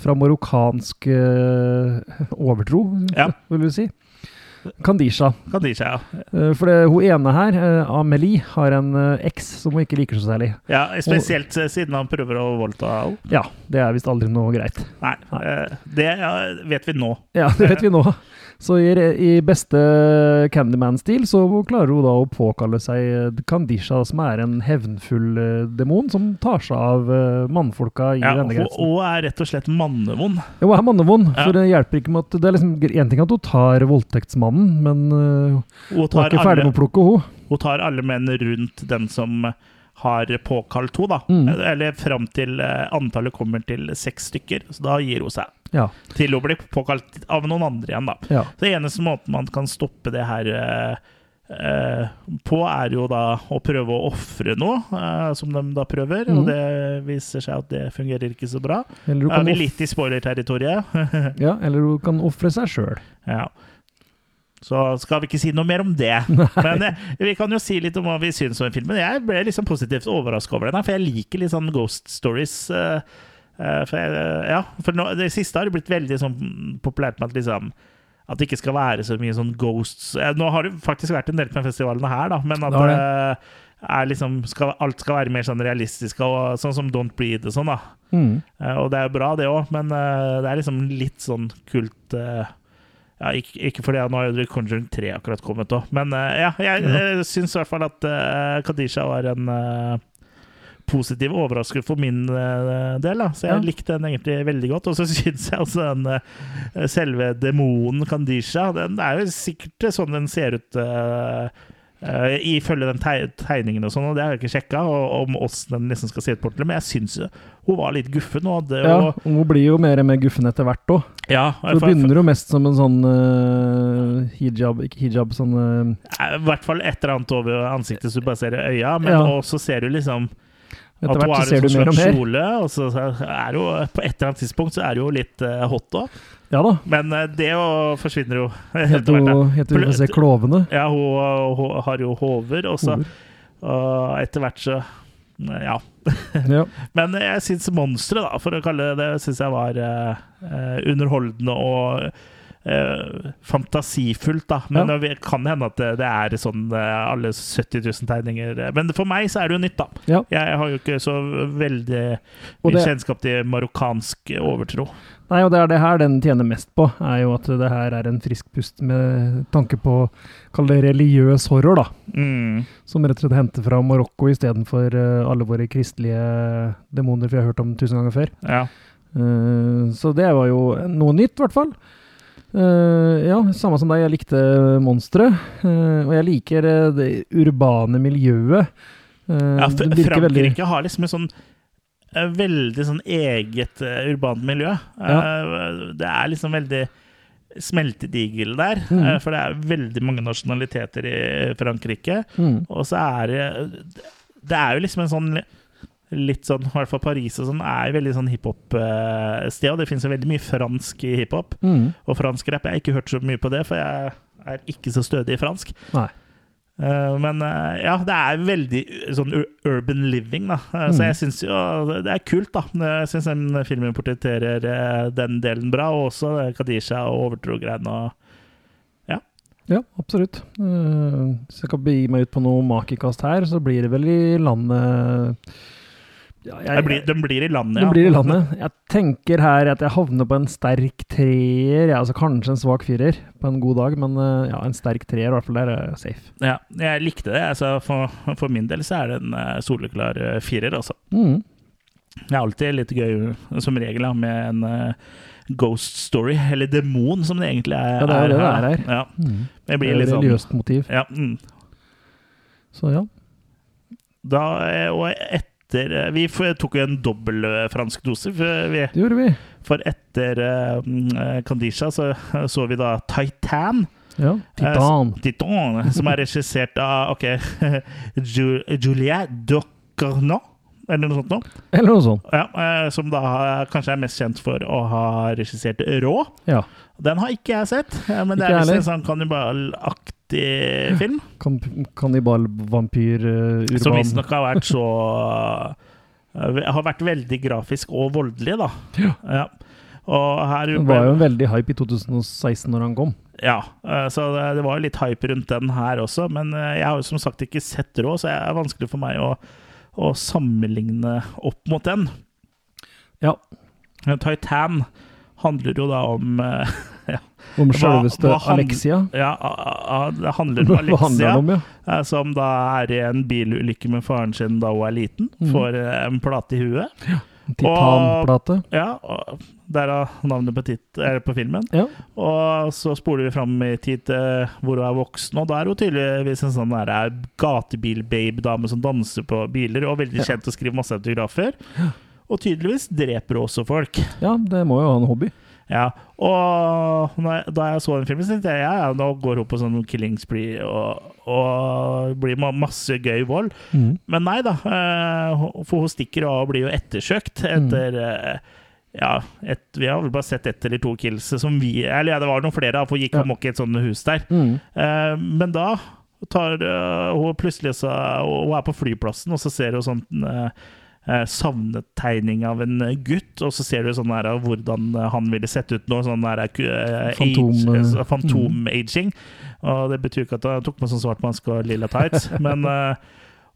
fra marokkansk uh, overtro, Ja. vil vi si. Kandisha. Kandisha, ja. Eh, for det, hun ene her, eh, Amelie, har en eh, eks som hun ikke liker så særlig. ja. Spesielt og, siden han prøver å voldta henne. Ja, det er visst aldri noe greit. Nei, det vet vi nå. Ja, det vet vi nå. Så i, i beste Candyman-stil så klarer hun da å påkalle seg eh, Kandisha, som er en hevnfull eh, demon som tar seg av eh, mannfolka i Ja, hun, vennekretsen. hun er rett og slett mannevond. Ja, hun er mannevond, for det hjelper ikke med at Det er liksom en ting at hun tar voldtektsmannen, men Hun hun er ikke ferdig alle, med å plukke, hun. hun tar alle menn rundt den som har påkalt to, da. Mm. Eller fram til eh, antallet kommer til seks stykker. Så da gir hun seg. Ja. Til å bli påkalt av noen andre igjen, da. ja. Så eneste måten man kan stoppe det her eh, eh, på, er jo da å prøve å ofre noe, eh, som de da prøver. Mm. Og det viser seg at det fungerer ikke så bra. Er vi litt i spoilerterritoriet? ja, eller du kan ofre seg sjøl. ja. Så skal vi ikke si noe mer om det. Men eh, vi kan jo si litt om hva vi syns om filmen. Jeg ble liksom positivt overraska over den, for jeg liker litt sånn ghost stories. eh, eh, for jeg, ja, for nå, det siste har det blitt veldig sånn populært med at liksom at det ikke skal være så mye sånn ghosts Nå har det faktisk vært en del på festivalene her, da, men at Det er liksom skal, alt skal være mer sånn realistisk, og sånn som Don't Breathe og sånn. da Mm. Og det er jo bra, det òg, men det er liksom litt sånn kult ja, ikke, ikke fordi jeg, Nå har jo Conjuring 3 akkurat kommet òg, men eh, ja, jeg uh, syns i hvert fall at uh, Kadisha var en uh, positiv overraskelse for min uh, del. da Så jeg Ja. likte den egentlig veldig godt. Og så syns jeg altså den uh, selve demonen Kandisha Den er jo sikkert sånn den ser ut uh, ifølge den teg tegningen og sånn, og det har jeg ikke sjekka, om åssen den liksom skal se ut på ordentlig, men jeg syns hun var litt guffen. Og hadde Ja, og hun blir jo mer og mer guffen etter hvert òg. ja, det begynner jo mest som en sånn uh, hijab Ikke hijab, sånn uh, I hvert fall et eller annet over ansiktet så du bare ser øya, men Ja. også ser du liksom Etter at hun har ser en du sånn kjole, og så er hun på et eller annet tidspunkt så er hun jo litt hot òg. Ja da. Men eh, det jo forsvinner jo Helt til vi får se klovene. Ja, hun, hun har jo hover, og så etter hvert så Ja. Ja. Men jeg syns monsteret, for å kalle det det, syns jeg var eh, eh, underholdende og eh, fantasifullt, da. Men Ja. det kan hende at det, det er sånn eh, alle 70 000 tegninger Men for meg så er det jo nytt, da. Ja. Jeg har jo ikke så veldig mye kjennskap til marokkansk overtro. Nei, og det er det her den tjener mest på, er jo at det her er en frisk pust med tanke på Kall det religiøs horror, da. Mm. Som rett og slett henter fra Marokko istedenfor uh, alle våre kristelige demoner vi har hørt om tusen ganger før. Ja. Uh, så det var jo noe nytt, i hvert fall. Eh, ja, samme som deg, jeg likte Monstre. Uh, og jeg liker uh, det urbane miljøet. Eh, ja, Frankrike veldig- har liksom en sånn eh, veldig sånn eget eh, urbant miljø. Ja. Det er liksom veldig smeltedigel der, mm. eh, for det er veldig mange nasjonaliteter i Frankrike. Mm. Og så er det Det er jo liksom en sånn litt sånn, i hvert fall Paris og sånn, er veldig sånn hiphop-sted. Og det finnes jo veldig mye fransk i hiphop. Mm. Og fransk rap. Jeg har ikke hørt så mye på det, for jeg er ikke så stødig i fransk. Nei. Eh, men eh, ja, det er veldig sånn urban living, da. Eh, Så Mm. jeg syns jo det er kult, da. Jeg syns den filmen portretterer eh, den delen bra, og også Kadisha og overtro-greiene. og Ja, absolutt. Eh, Hvis jeg kan begi meg ut på noe makekast her, så blir det vel i landet ja, jeg- blir, Den blir i landet, ja. Den blir i landet. Jeg tenker her at jeg havner på en sterk treer. Ja, altså kanskje en svak firer på en god dag, men eh, ja, en sterk treer i hvert fall der er safe. Ja, jeg likte det. Altså, for, for min del så er det en eh, soleklar eh, firer, altså. Mm. Det er alltid litt gøy, som regel, med en eh, ghost story, eller demon, som det egentlig er. Ja, det er det det er her. Ja, Mm. det Det blir er litt sånn religiøst motiv. ja, mm. Så ja. Da, og og etter eh, Vi tok jo en dobbel eh, fransk dose. For, vi, Det gjorde vi. for etter uh, Kandisha så så vi da Titan. Ja. Titan. Titan, som er regissert av ok, Ju- Juliette eller noe sånt noe. Eller noe sånt. Ja, eh, som da kanskje er mest kjent for å ha regissert Rå. Ja. Den har ikke jeg sett, eh, men det Ikke er liksom sånn kannibalaktig film. Kan Kannibalvampyr-urban. Som visstnok har vært så eh, Har vært veldig grafisk og voldelig, da. Ja. Og her Det var jo en veldig hype i 2016 når han kom. Ja, eh, så det, var jo litt hype rundt den her også, men eh, jeg har jo som sagt ikke sett Rå, så det er vanskelig for meg å, å sammenligne opp mot den. Ja. Titan handler jo da om eh, Om selveste hva Alexia. Ja, det handler om Alexia. handler om, ja? eh, som da er i en bilulykke med faren sin da hun er liten. Mm. Får eh, en plate i huet. Ja. Titanplate. Ja, og derav navnet på, tit eller på filmen. Ja. Og så spoler vi fram i tid til hvor hun er voksen, og da er hun tydeligvis en sånn eh, gatebil-babe-dame som danser på biler, og veldig kjent og skriver masse autografer. Og tydeligvis dreper hun også folk. ja, det må jo ha en hobby. Ja, og når da jeg så den filmen, så tenkte jeg ja, ja, nå går hun på sånn killing spree og, og blir masse gøy vold. Mm. Men nei da, eh, for hun stikker av og blir jo ettersøkt etter mm. ja, et, vi har vel bare sett ett eller to kills som vi Eller ja, det var noen flere, for hun gikk Ja. amok i et sånt hus der. Mm. Eh, men da tar hun plutselig så Hun er på flyplassen, og så ser hun sånn uh, savnetegning av en gutt, og så ser du sånn der, hvordan han ville sett ut nå. Sånn der, eh, Fantom, age- eh, eh, Fantom-aging. Og det betyr ikke at han tok med sånn svart maske og lilla tights, men eh,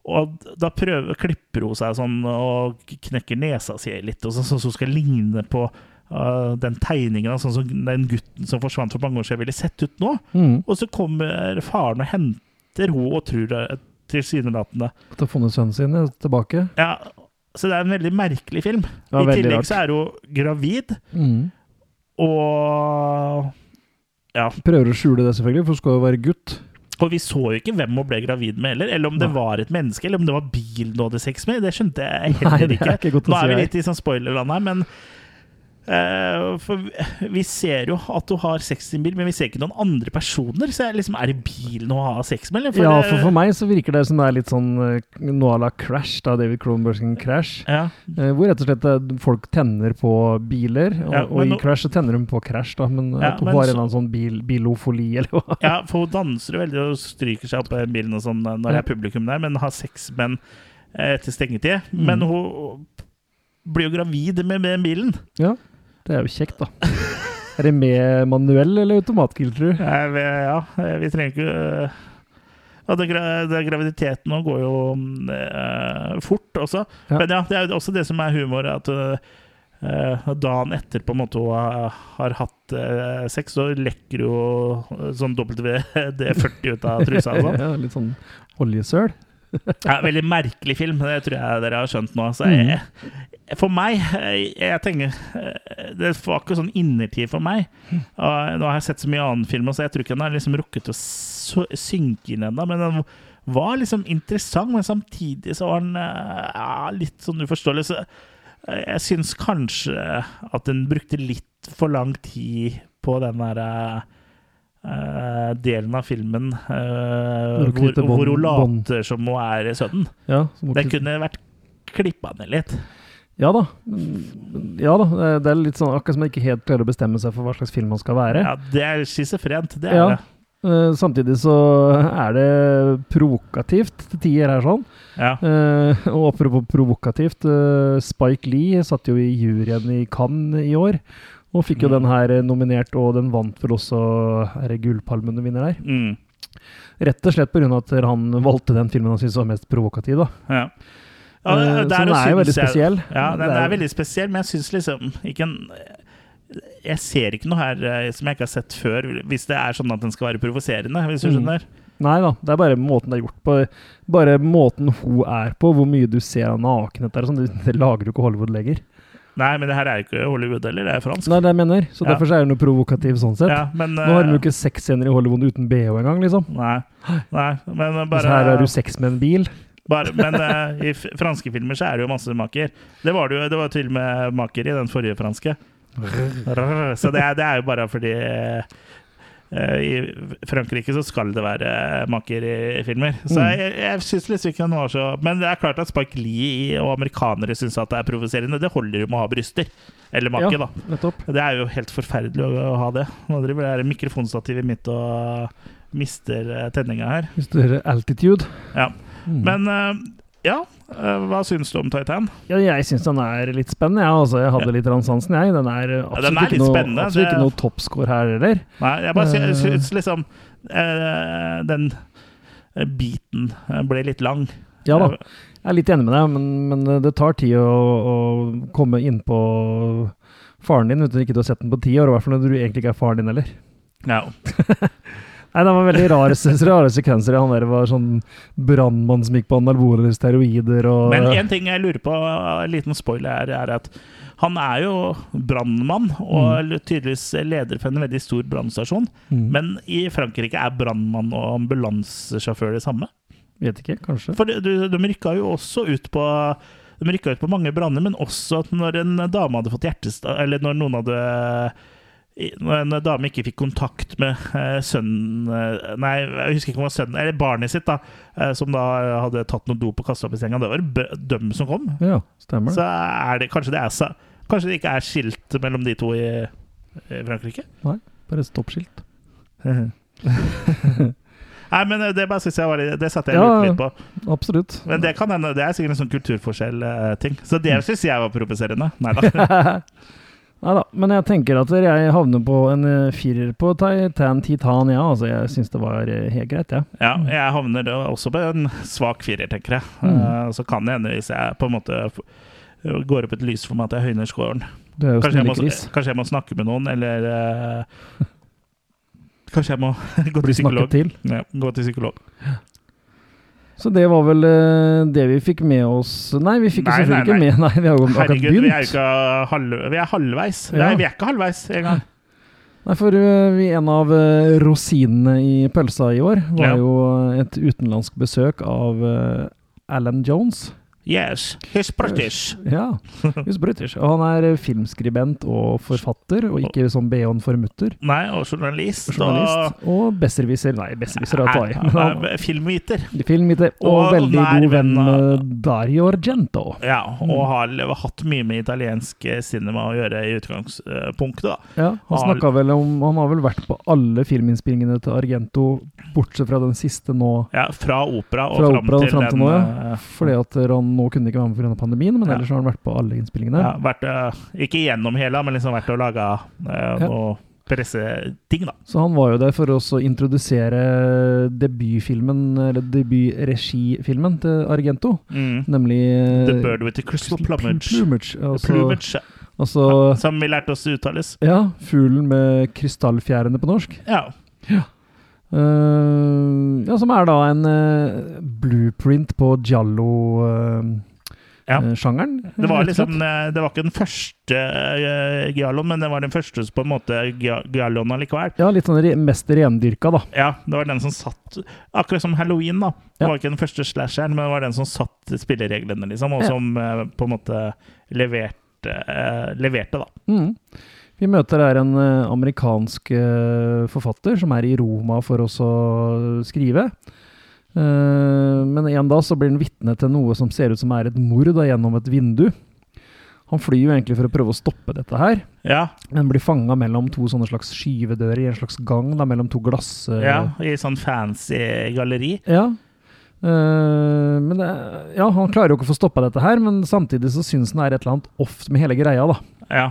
og da prøver, klipper hun seg sånn og knekker nesa si litt, og sånn, som hun skal ligne på eh, den tegningen, sånn som den gutten som forsvant for mange år siden, ville sett ut nå. Mm. Og så kommer faren og henter henne og tror det tilsynelatende. At ha funnet sønnen sin tilbake. Ja, så det er en veldig merkelig film. I tillegg rart. så er hun gravid, Mm. og ja. Prøver å skjule det, selvfølgelig, for hun skal jo være gutt. Og vi så jo ikke hvem hun ble gravid med heller, eller om det Nei. var et menneske, eller om det var bilen hun hadde sex med. Det skjønte jeg heller ikke. er ikke Nå er vi litt i sånn spoilerland her, men For vi- ser jo at hun har sex i en bil, men vi ser ikke noen andre personer. Så er, liksom, er det bilen hun har sex med, eller? ja, for for meg så virker det som det er litt sånn uh, noe à la Crash, da, David Cronenbergs Crash. ja. eh, hvor rett og slett eh, folk tenner på biler, og, Ja, og i nå- Crash så tenner de på Crash, da, men Ja, at hun har en eller annen sånn bil, bilofoli, eller hva. Ja, for hun danser jo veldig og stryker seg opp i bilen og sånn når det er publikum der, men har sex med en eh, etter stengetid. Mm. Men hun blir jo gravid med, med bilen. Ja, det er jo kjekt, da. Er det med manuell eller automatkill, tror du? Eh, ja, eh, vi trenger ikke eh, ja, det, det, Graviditeten nå går jo eh, fort også. Ja. Men ja, det er jo også det som er humor, at eh, dagen etter på en måte hun har, har hatt eh, sex, så lekker jo sånn WD-40 ut av trusa og sånn. ja, litt sånn oljesøl. Ja, veldig merkelig film, det tror jeg dere har skjønt nå. Så jeg, for meg jeg, jeg tenker eh, Det var ikke sånn innertid for meg. Og nå har jeg sett så mye annen film, så jeg tror ikke den har liksom rukket å synke inn ennå. Men den var liksom interessant, men samtidig så var den eh, ja, litt sånn uforståelig. Så Jeg syns kanskje at den brukte litt for lang tid på den derre uh, delen av filmen uh, Hvor hvor, hun later som hun er sønnen. Ja, Den kunne vært klippa ned litt. Ja da. Ja da. Det er litt sånn akkurat som man ikke helt klarer å bestemme seg for hva slags film man skal være. Ja, det er schizofrent. Det er Ja. det. Uh, samtidig så er det provokativt til tider her sånn. Ja. Uh, og apropos provokativt, uh, Spike Lee satt jo i juryen i Cannes i år. Og fikk jo Mm. den her nominert, og den vant vel også er det Gullpalmen-vinner der. Mm. Rett og slett pga. at han valgte den filmen han syntes var mest provokativ. da. ja. Ja, Eh, så der den er jo veldig veldig jeg- spesiell. Ja, den Det er veldig spesiell, men jeg syns liksom ikke en Jeg ser ikke noe her eh, som jeg ikke har sett før, hvis det er sånn at den skal være provoserende, hvis du Mm. skjønner. Nei da, det er bare måten det er gjort på. Bare måten hun er på, hvor mye du ser av nakenhet der. Sånn, det, lager jo ikke Hollywood lenger. Nei, men det her er jo ikke Hollywood heller, det er fransk. Nei, det jeg mener. Så Ja. derfor er det noe provokativ sånn sett. Ja, men, Nå har de eh, jo ikke sexscener i Hollywood uten bh engang, liksom. Nei, nei, men Så her har du sex med en bil. Bare Men uh, i franske filmer så er det jo masse maker. Det var det jo det var til og med maker i den forrige franske. Så det er, det er jo bare fordi uh, i Frankrike så skal det være maker i filmer. Så Mm. jeg, jeg syns liksom ikke den var så Men det er klart at Spike Lee og amerikanere syns at det er provoserende. Det holder jo med å ha bryster. Eller make, Ja. da. Nettopp. Det er jo helt forferdelig å, å ha det. Nå driver det mikrofonstativet mitt og mister eh, tenninga her. Hører altitude. Ja. Mm. Men eh, ja, eh, hva syns du om Titan? Ja, jeg syns den er litt spennende, jeg. Altså, jeg hadde litt sansen, jeg. Den er absolutt, Ja, den er ikke, noe, absolutt det- ikke noe toppscore her heller. Nei, jeg bare Eh. syns liksom Den biten ble litt lang. Ja da, jeg er litt enig med deg, men, men det tar tid å, å komme inn på faren din uten ikke du har sett den på ti år. I hvert fall når du egentlig ikke er faren din heller. Ja. Nei, det var veldig rare, rare sekvenser. Han der var sånn brannmann som gikk på anabole steroider og Men en ting jeg lurer på, en liten spoiler, er, er at han er jo brannmann og tydeligvis leder for en veldig stor brannstasjon. mm, Men i Frankrike er brannmann og ambulansesjåfør det samme. Vet ikke, kanskje. For de, de, rykka jo også ut på De rykka ut på mange branner, men også at når en dame hadde fått hjertestans Eller når noen hadde Når en dame ikke fikk kontakt med eh, sønnen eh, Nei, jeg husker ikke om det var sønnen Eller barnet sitt, da. eh, som da hadde tatt noe dop og kasta opp i senga. Det var dem som kom. Ja, stemmer Så er det kanskje det er Kanskje det ikke er skilt mellom de to i, i Frankrike? Bare stoppskilt. Nei, men det bare synes jeg var litt Det satte jeg Ja, litt på. Absolutt. Men det kan det er sikkert en sånn kulturforskjell-ting. Så det syns jeg var provoserende. Nei da. Nei da, men jeg tenker at jeg havner på en eh, firer på Titan Titan, ja. Altså, jeg syns det var eh, helt greit, jeg. Ja, jeg havner også på en svak firer, tenker jeg. Mm. Eh, så kan det hende hvis jeg på en måte går opp et lys for meg at jeg høyner scoren. Kanskje jeg, må, kanskje jeg må snakke med noen, eller eh, Kanskje jeg må gå Bli til psykolog. snakket til. Ja, gå til psykolog. Så det var vel eh, det vi fikk med oss Nei, vi fikk Nei, selvfølgelig nei, nei. ikke med Nei, vi har jo akkurat Herregud, vi halv, vi er halvveis. Ja. Nei, vi er ikke halvveis engang. Nei, for eh, vi, en av eh, rosinene i pølsa i år var Ja. jo et utenlandsk besøk av Alan Jones. Yes, he's British. Ja, he's British. Og han er eh, filmskribent og forfatter, og ikke som Beon Formutter. Nei, og journalist. Journalist. Og besserwisser. Nei, besserwisser er å ta i. Nei, er Filmviter. Filmviter, og, Og veldig god venn med Dario Argento. Ja, og Mm. har hatt mye med italiensk eh, cinema å gjøre i utgangspunktet. da. Ja, han Har- vel om Han har vel vært på alle filminnspillingene til Argento, bortsett fra den siste nå. Ja, Fra opera og Fra fram opera til fram til den nå, ja. eh, Fordi at han nå kunne ikke være med pga. pandemien, men Ja. ellers har han vært på alle innspillingene. ja, vært, eh, Ikke gjennom hele, men liksom vært og laga uh, Ja. noe presseting, da. Så han var jo der for å introdusere debutfilmen, eller debutregifilmen til Argento, Mm. nemlig eh, The Bird with the Crystal Plumage. Plumage. Altså, Plumage, altså Som vi lærte oss uttales. Ja, fuglen med krystallfjærene på norsk. Ja. Ja. Eh, ja, som er da en uh, blueprint på Giallo uh, Ja. eh, sjangeren. Det var liksom Det var ikke den første uh, Gialloen, men det var den første på en måte Gia- Gialloen allikevel. Ja, litt sånn re mest rendyrka, da. Ja, det var den som satt Akkurat som Halloween, da. Det Ja. var ikke den første slasheren, men det var den som satt spillereglene, liksom, og som på en måte leverte, leverte da. Mm. Vi møter her en eh, amerikansk eh, forfatter som er i Roma for oss å skrive. Eh, men en dag så blir han vitne til noe som ser ut som er et mord da, gjennom et vindu. Han flyr jo egentlig for å prøve å stoppe dette her, Ja, men blir fanga mellom to sånne slags skyvedører i en slags gang da, mellom to glass... ja, i sånn fancy galleri. Ja. Men det, ja, han klarer jo ikke å få stoppa dette her, men samtidig så syns han det er et eller annet off med hele greia, da. Ja.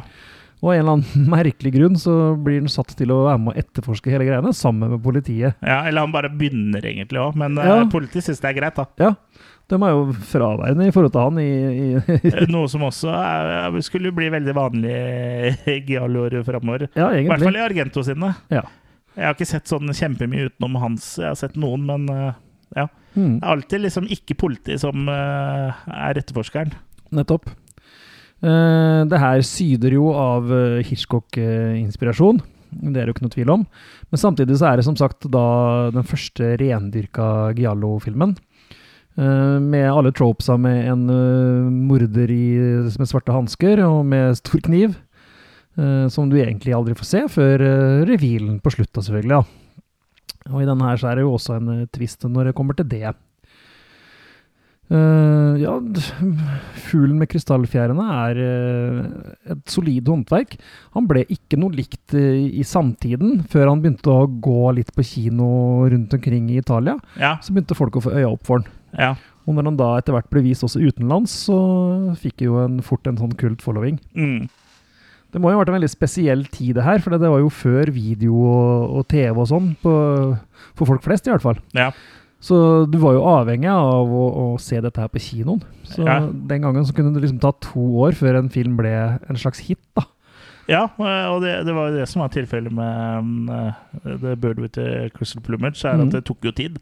Og av en eller annen merkelig grunn så blir han satt til å være med å etterforske hele greiene, sammen med politiet. ja, eller han bare begynner egentlig òg, men Ja. uh, politiet syns det er greit, da. Ja, de er jo fraværende i forhold til han i, i Noe som også er, skulle bli veldig vanlig i gialloer framover. Ja, I hvert fall i Argento sine. Ja. Jeg har ikke sett sånn kjempemye utenom hans. Jeg har sett noen, men ja. Mm, Det er alltid liksom ikke politiet som er etterforskeren. nettopp. Eh, det her syder jo av eh, Hitchcock-inspirasjon. Det er det jo ikke noe tvil om. Men samtidig så er det som sagt da den første rendyrka Giallo-filmen. Eh, med alle tropesa med en morder i, med svarte hansker og med stor kniv. som du egentlig aldri får se før uh, revealen på slutta, selvfølgelig. Ja. Og i denne her så er det jo også en twist når det kommer til det. Eh, ja, Fuglen med krystallfjærene er uh, et solid håndverk. Han ble ikke noe likt uh, i samtiden, før han begynte å gå litt på kino rundt omkring i Italia. Ja, Så begynte folk å få øya opp for han. ja. Og når han da etter hvert ble vist også utenlands, så fikk jo en fort en sånn kult following. Mm. Det må jo ha vært en veldig spesiell tid, det her, for det var jo før video og, og TV og sånn, for folk flest i hvert fall. ja. Så du var jo avhengig av å, å se dette her på kinoen. Så Ja. den gangen så kunne det liksom ta to år før en film ble en slags hit, da. Ja, og det, det var jo det som var tilfellet med uh, The Bird with the Crystal Plumage, er Mhm. at det tok jo tid.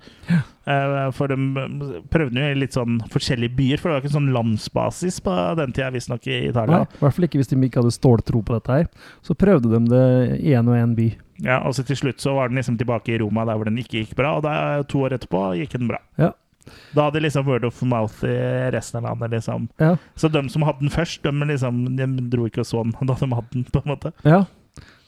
Uh, for de um, prøvde jo i litt sånn forskjellige byer, for det var ikke sånn landsbasis på den tida, visstnok i Nei, Italia. I hvert fall ikke hvis de ikke hadde ståltro på dette her. Så prøvde de det i en og en by. Ja, og så til slutt så var den liksom tilbake i Roma, der hvor den ikke gikk bra, og da, to år etterpå gikk den bra. Ja. Da hadde liksom word of mouth i resten av landet, liksom. Ja. Så de som hadde den først, de, liksom, de dro ikke og så den da de hadde den, på en måte. ja.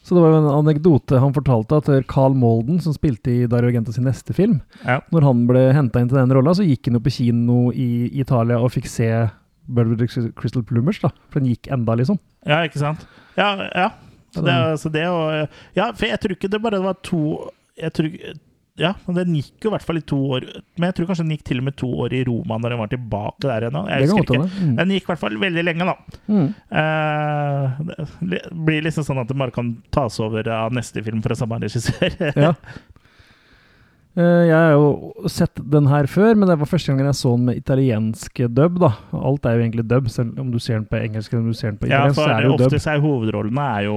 Så det var jo en anekdote han fortalte at Carl Molden, som spilte i Dario Argento sin neste film, Ja. når han ble henta inn til den rolla, så gikk han jo på kino i Italia og fikk se Bird Crystal Plumers, da. For den gikk enda, liksom. Ja, ikke sant? Ja, ja. Så det, så det og, Ja, for jeg tror ikke det bare var to jeg tror, Ja, den gikk jo i hvert fall i to år. Men jeg tror kanskje den gikk til og med to år i Roma når den var tilbake der ennå. Jeg husker ikke. Mm. Den gikk i hvert fall veldig lenge, da. Mm. Eh, det blir liksom sånn at det bare kan tas over av neste film fra samme regissør. Ja. Eh, Jeg har jo sett den her før, men det var første gangen jeg så den med italiensk dub. da. Alt er jo egentlig dub, selv om du ser den på engelsk eller om du ser den på Ja, for er det jo dub. oftest er hovedrollene er jo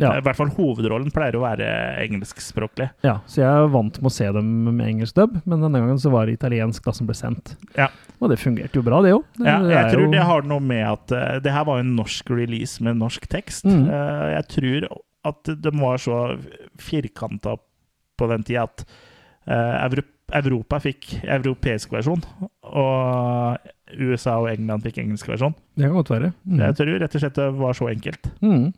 Ja. I hvert fall hovedrollen pleier å være engelskspråklig. Ja, Så jeg er vant med å se dem med engelsk dub, men denne gangen så var det italiensk da som ble sendt. Ja. Og det fungerte jo bra, det òg. Ja, jeg tror det har noe med at uh, det her var jo en norsk release med norsk tekst. Mm. Uh, jeg tror at de var så firkanta på den tida at Europa fikk europeisk versjon, og USA og England fikk engelsk versjon. Det kan godt være. Mm. Jeg tror rett og slett det var så enkelt. Mm.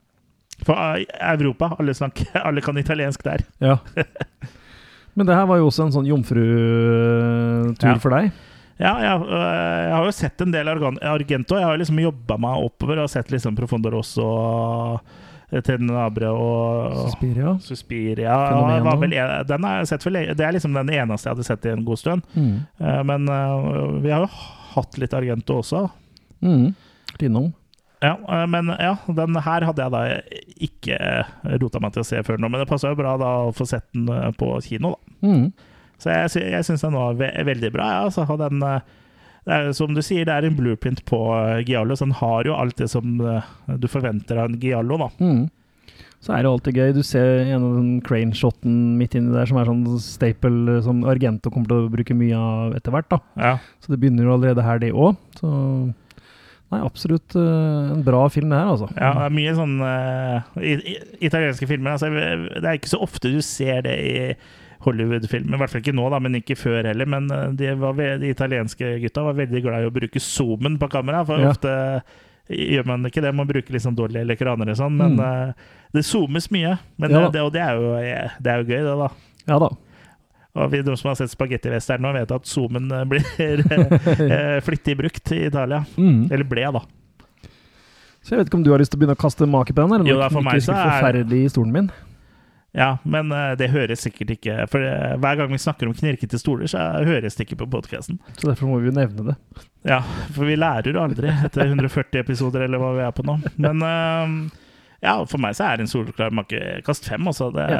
For eh, Europa, alle, snakker, alle kan italiensk der. Ja. Men det her var jo også en sånn jomfrutur Ja. for deg. Ja, ja, øh, jeg har jo sett en del Argento. Jeg har liksom jobba meg oppover og sett liksom Profondor også. og Tenenabre og Suspiria. Suspiria. Var vel Den har jeg sett for. Det er liksom den eneste jeg hadde sett i en god stund. Mm. Eh, Men øh, vi har jo hatt litt Argento også. Mm. Innom. Ja, men ja, den her hadde jeg da ikke rota meg til å se før nå. Men det passa jo bra da å få sett den på kino, da. Mm. Så jeg, jeg syns den var ve veldig bra. Ja, altså, og den, eh, er, som du sier, det er en blueprint på eh, Giallo, så han har jo alt det som eh, du forventer av en Giallo. da. Mm. Så er det alltid gøy. Du ser en den crane-shoten midt inni der som er sånn staple eh, som Argento kommer til å bruke mye av etter hvert. da. Ja. Så det begynner jo allerede her, det òg. Så Nei, absolutt uh, en bra film, det her, altså. Ja, det er mye sånn uh, italienske filmer. Altså, det er ikke så ofte du ser det i Hollywood-filmer. I hvert fall ikke nå, da, men ikke før heller. Men eh, de, de italienske gutta var veldig glad i å bruke zoomen på kamera. For Ja. ofte gjør man ikke det. Man bruker liksom dårlige eller og sånn. Men Mm. uh, det zoomes mye. Men Ja det, og det er, jo, det er jo gøy, det, da. Ja da. Og vi de som har sett spagettivesteren nå, vet at zoomen eh, blir eh, flittig brukt i Italia. Mm. Eller ble, da. Så jeg vet ikke om du har lyst til å begynne å kaste make på den? Eller Jo, da, for meg så er- forferdelig i stolen min? Ja, men eh, det høres sikkert ikke For eh, hver gang vi snakker om knirkete stoler, så høres det ikke på podkasten. Så derfor må vi jo nevne det. Ja, for vi lærer aldri etter 140 episoder, eller hva vi er på nå. Men eh, ja, for meg så er det en solklar makekast fem, også. Det er,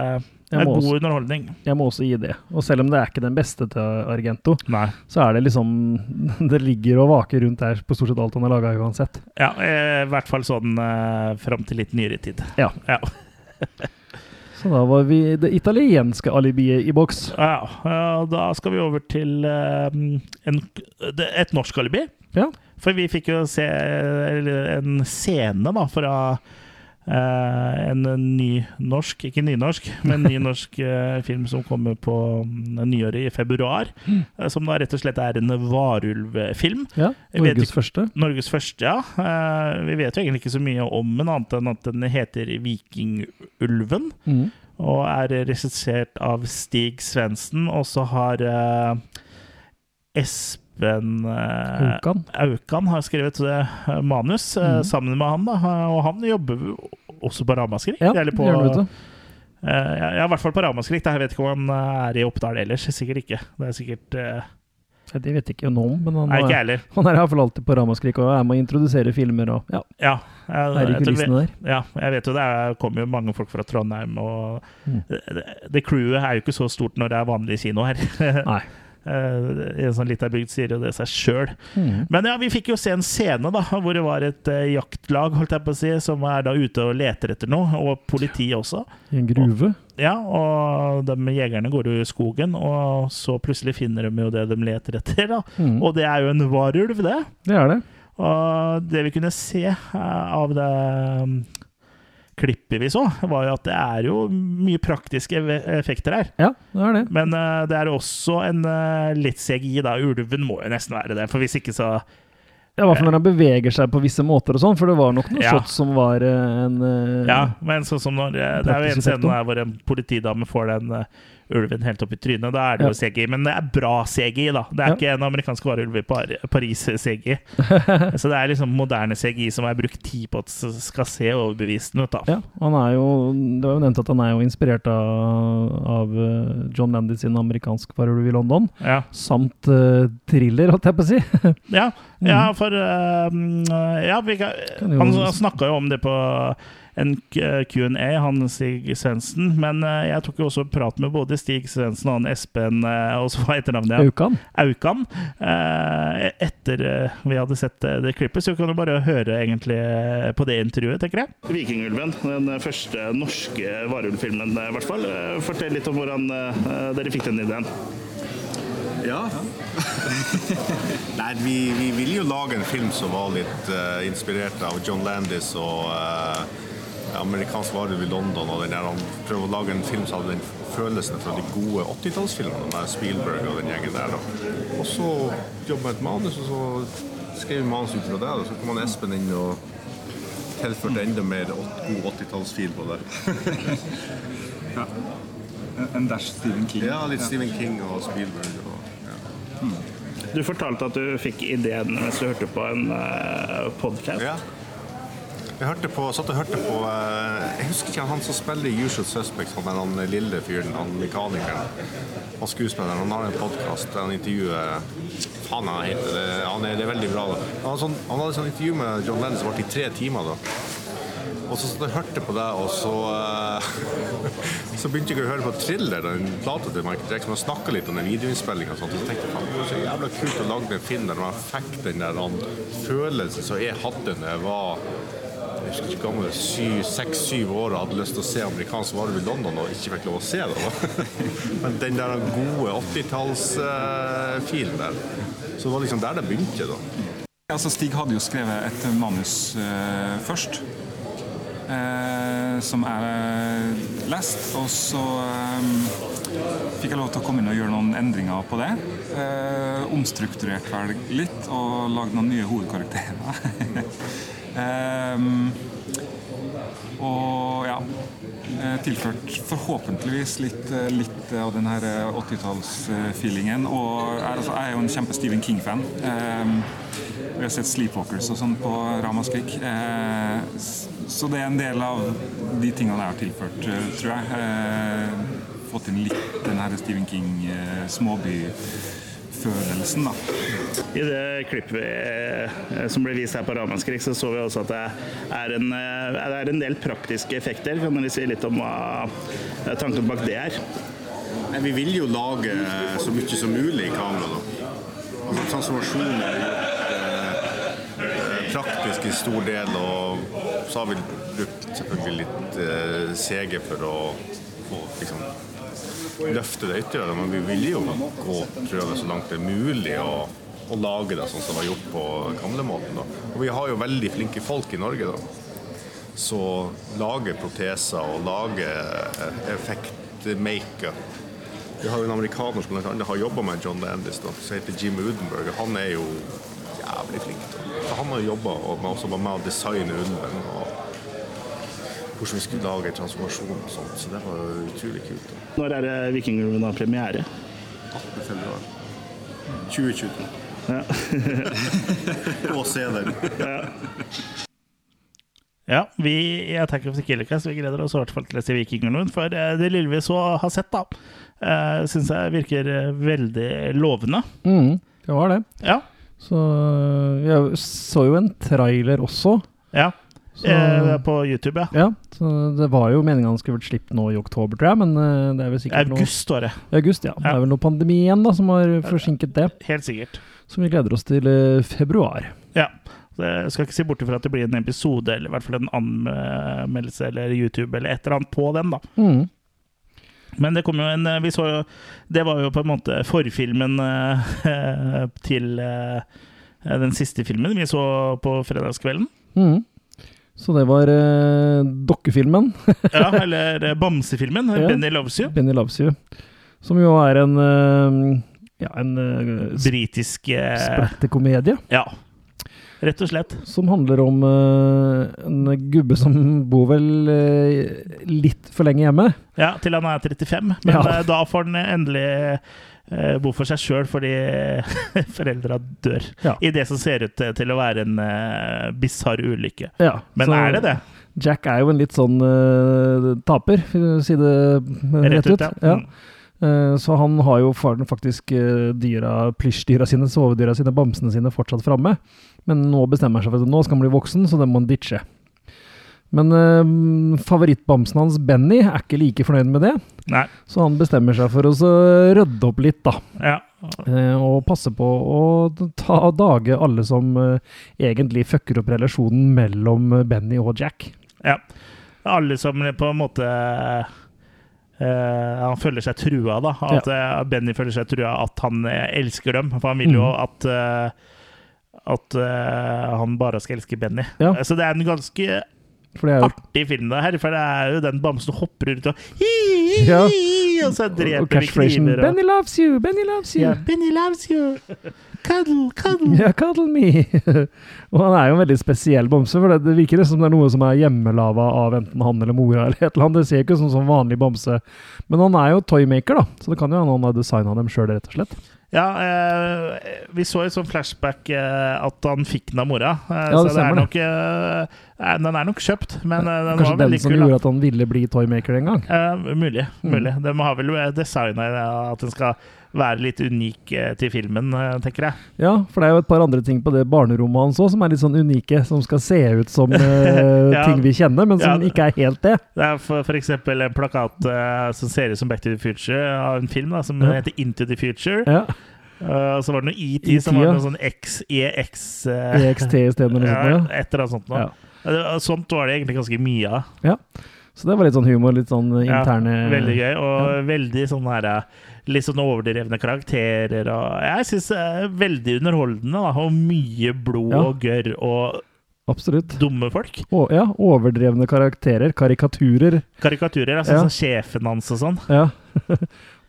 ja, er god også- underholdning. Jeg må også gi det. Og selv om det er ikke den beste til Argento, Nei. så er det liksom Det ligger og vaker rundt der på stort sett alt han har laga uansett. Ja, eh, i hvert fall sånn fram til litt nyere tid. Ja. Ja. Så da var vi det italienske alibiet i boks. Ja, da skal vi over til eh, en, et norsk alibi. Ja. For vi fikk jo se en scene da fra en ny norsk, ikke nynorsk, men ny norsk eh, film som kommer på mm, nyåret i februar. eh, som da rett og slett er en varulvfilm. Ja, Norges første. Norges første, ja. Eh, vi vet jo egentlig ikke så mye om den, annet enn at den heter Vikingulven. Mm. Og er regissert av Stig Svendsen. Og så har eh, Espen eh, Aukan. Aukan har skrevet eh, manus Mhm. sammen med han. da Og han jobber også på Ramaskrik. Ja, eller på, gjør ja, i hvert fall på Ramaskrik. Jeg vet ikke om han er i Oppdal ellers. Sikkert ikke. Det er sikkert Ja, Det vet jeg ikke noe om, men han, Nei, er, i han er iallfall alltid på Ramaskrik og er med å introdusere filmer og ja, Ja, jeg, er i kulissene der. Ja, jeg vet jo det er, kommer jo mange folk fra Trondheim, og Mm. det, det crewet er jo ikke så stort når det er vanlig kino her. Nei. Eh, en sånn lita bygd sier jo det seg sjøl. Mm. Men ja, vi fikk jo se en scene da, hvor det var et eh, jaktlag holdt jeg på å si, som er da ute og leter etter noe, og politiet også. I en gruve. Ja, og de jegerne går jo i skogen, og så plutselig finner de jo det de leter etter. da. Mm. Og det er jo en varulv, det. Det er det. Og det vi kunne se eh, av det klippet vi så, var jo at det er jo mye praktiske effekter her. Ja, det er det. Men uh, det er også en uh, litt CGI, da. Ulven må jo nesten være det, for hvis ikke så Ja, I hvert fall når han beveger seg på visse måter og sånn, for det var nok noen Ja. shots som var eh, en uh, Ja, men sånn som når Det er jo en scene der hvor en politidame får den eh, ulven helt opp i trynet. Da er det jo CGI, men det er bra CGI, da. Det er ikke en amerikansk varulv i Par Paris-CGI. Så det er liksom moderne CGI som er brukt tid på at skal se overbevisende ut, da. Ja, han er jo Det var jo nevnt at han er jo inspirert av, av eh, John Landis sin amerikansk varulv i London, Ja. samt uh, thriller, holdt jeg på å si. Ja, ja for uh, Ja, vi kan, jo- han snakka jo om det på en Q&A, han Stig Svendsen. Men eh, jeg tok jo også prat med både Stig Svendsen og han Espen eh, Og så hva heter navnet? Ja. Aukan. Aukan. eh, etter vi hadde sett det klippet, så kan du bare høre egentlig på det intervjuet, tenker jeg. 'Vikingulven', den første norske varulvfilmen, i hvert fall. Fortell litt om hvordan dere fikk den ideen. Ja. Nei, vi, vi ville jo lage en film som var litt uh, inspirert av John Landis og eh, amerikansk varulv i London. og den der, Han prøver å lage en film som hadde den følelsen fra de gode 80-tallsfilmene med Spielberg og den gjengen der. Da. Og så jobba med et manus, og så skrev vi manus ut fra det. Og så kom han Espen inn og tilførte enda mer åt- god 80-tallsfil på det. En- En dash Stephen King. Ja, litt Stephen King og Spielberg. Og, ja. Du fortalte at du fikk ideen mens du hørte på en uh, podkast. Ja. Jeg hørte på, satt og hørte på eh, Jeg husker ikke han som spiller i Usual Suspects, han, han lille fyren, han mekanikeren. Han skuespilleren. Han har en podkast der han intervjuer Faen, han heter det. Han er, det er veldig bra. Da. Han, sånn, han hadde sånn intervju med John Lennon som varte i tre timer. da. Og så satt jeg og hørte på det, og så uh, Så begynte jeg å høre på Thriller, den plata til Michael Jackson, og snakka litt om den videoinnspillinga. Så tenkte jeg det var så jævla kult å lage en film der man fikk den der han, følelsen som jeg hadde da jeg var jeg husker ikke gammel, seks-syv år og hadde lyst til å se amerikansk varulv i London og ikke fikk lov å se det. da. Men den der gode 80-tallsfilen der. Så det var liksom der det begynte, da. Altså, Stig hadde jo skrevet et manus uh, først. Uh, som jeg lest. Og så eh, fikk jeg lov til å komme inn og gjøre noen endringer på det. Uh, omstrukturert vel litt og lagd noen nye hovedkarakterer. Em, og ja eh, Tilført forhåpentligvis litt, eh, litt av den her 80-tallsfeelingen. Og jeg altså, jeg er jo en kjempe Stephen King-fan. Vi har sett Sleepwalkers og sånn på Ramaskrik. Eh, så det er en del av de tingene jeg har tilført, eh, tror jeg. Eh, fått inn litt den her Stephen King-småbyfølelsen, da. I det klippet vi, som ble vist her på Ramaskrik, så så vi også at det er en, eh, det er en del praktiske effekter. Kan dere si litt om hva eh, tanken bak det er? Nei, vi vil jo lage så mye som mulig i kamera. da. Altså, transformasjonen er gjort eh, praktisk i stor del, og så har vi brukt selvfølgelig litt eh, CG for å få liksom, løfte det ytterligere. Men vi vil jo gå prøve så langt det er mulig å, å lage det sånn som det var gjort på gamlemåten. Og vi har jo veldig flinke folk i Norge, da. Så lage proteser og lage eh, effekt, makeup vi har jo en amerikaner som bl.a. har jobba med John Landis, da, som heter Jim Udenberg. Han er jo jævlig flink. Da. Så han har jobba og var med å designe ulven. og hvordan vi skulle lage transformasjon og sånt. Så det var utrolig kult. da. Når er det Vikingulven har premiere? 18. februar 2022. Ja. Og se den. Ja, vi i Attack of the Killercast vi gleder oss i hvert fall til å se Vikingulven. For eh, det lille vi så har sett, da, uh, syns jeg virker eh, veldig lovende. Mm, det var det. Ja. Så vi jeg så jo en trailer også. ja. Så, Eh, på YouTube, ja. ja, så det var jo meningen han skulle vært sluppet nå i oktober, tror jeg, men øh, det er vel sikkert August, står det. noe august, ja. Det er vel noe pandemi igjen da, som har forsinket det. Helt sikkert. Så vi gleder oss til øh, februar. Ja. Jeg skal ikke si bort ifra at det blir en episode, eller i hvert fall en anmeldelse eller YouTube eller et eller annet på den, da. Mm. Men det kom jo en Vi så jo Det var jo på en måte forfilmen eh, til eh, den siste filmen vi så på fredagskvelden. Mm. Så det var øh, dokkefilmen, Ja, eller eh, Bamsefilmen. Ja. Benny Loves You. Benny Loves You, som jo er en, øh, ja, en øh, Britisk eh, sprettekomedie. Ja. Rett og slett. Som handler om uh, en gubbe som bor vel litt for lenge hjemme. Ja, til han er 35. Men Ja. da får han endelig bo for seg sjøl fordi foreldra dør. Ja. I det som ser ut til- å være en uh, bisarr ulykke. Ja, Men er det det? Jack er jo en litt sånn uh, taper, for å si det rett, ut. ja. Eh, så han har jo faren faktisk dyra, plysjdyra sine, sovedyra sine, bamsene sine fortsatt framme. Men nå bestemmer han seg for at nå skal han bli voksen, så det må han ditche. Men øh, favorittbamsen hans, Benny, er ikke like fornøyd med det. Nei. Så han bestemmer seg for å så rydde opp litt, da. Ja. Eh, og passe på å ta av dage alle som eh, egentlig fucker opp relasjonen mellom eh, Benny og Jack. ja. Alle som på en måte eh, Han føler seg trua, da. At ja. Benny føler seg trua at han eh, elsker dem. For han vil jo mm. at eh, At uh, han bare skal elske Benny. Ja. Så det er en ganske jo artig film, det her. For det er jo den bamsen hopper rundt og Ja. Og så og dreper vi kniver. og- 'Benny loves you! Benny loves you!' Ja, Benny loves you! Cuddle, cuddle. Ja, cuddle me! og han er jo en veldig spesiell bamse, for det, det virker nesten som det er noe som er hjemmelaga av enten han eller mora. eller et eller annet. Det ser ikke ut som sånn vanlig bamse. Men han er jo toymaker, da, så det kan jo hende han har designa dem sjøl, rett og slett. Ja, eh, vi så i sånn flashback eh, at han fikk den av mora. Eh, Ja, så det det er nok eh, eh, Den er nok kjøpt, men eh, den Kanskje var den kul. som kul. som gjorde at han ville bli toymaker en gang. Uh, mulig. Mm. mulig. De har vel designa at den skal være litt unik eh, til filmen, eh, tenker jeg. Ja, for det er jo et par andre ting på det barnerommet hans òg som er litt sånn unike, som skal se ut som uh, Ja. ting vi kjenner, men som Ja. ikke er helt det. Det er for, for eksempel en plakat uh, som ser ut som Back to the Future, av en film da, som Ja. heter Into the Future. Ja, Uh, så var det noe ET, som var noe sånn X, EX uh, EXT isteden eller ja, noe sånt. Et eller annet sånt. Noe. Eh, Sånt var det egentlig ganske mye av. Ja. Så det var litt sånn humor, litt sånn interne Ja, Veldig gøy, og veldig sånn her litt sånn overdrevne karakterer. Og jeg syns er veldig underholdende. Da, og mye blod Ja. og gørr og Absolutt. dumme folk. Å, ja, overdrevne karakterer, karikaturer. karikaturer, altså Ja. sånn sjefen hans og sånn. Ja.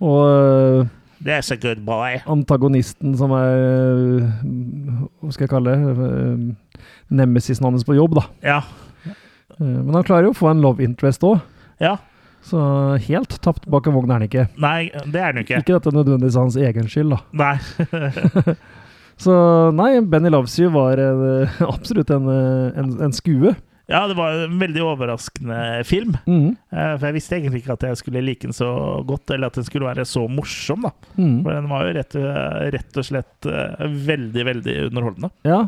og øh, There's a good boy. antagonisten som er øh, Hva skal jeg kalle det? Nemesisen hans på jobb, da. Ja. Eh, Men han klarer jo å få en love interest òg. ja. Så helt tapt bak en vogn er han ikke. Nei, det er han ikke. Ikke dette nødvendigvis hans egen skyld, da. Nei. Så nei, Benny Loves You var en, absolutt en, eh, en, en skue. Ja, det var en veldig overraskende film. Eh, For jeg visste egentlig ikke at jeg skulle like den så godt, eller at den skulle være så morsom. da. Mm. For den var jo rett, rett og slett eh, veldig, veldig underholdende. Ja.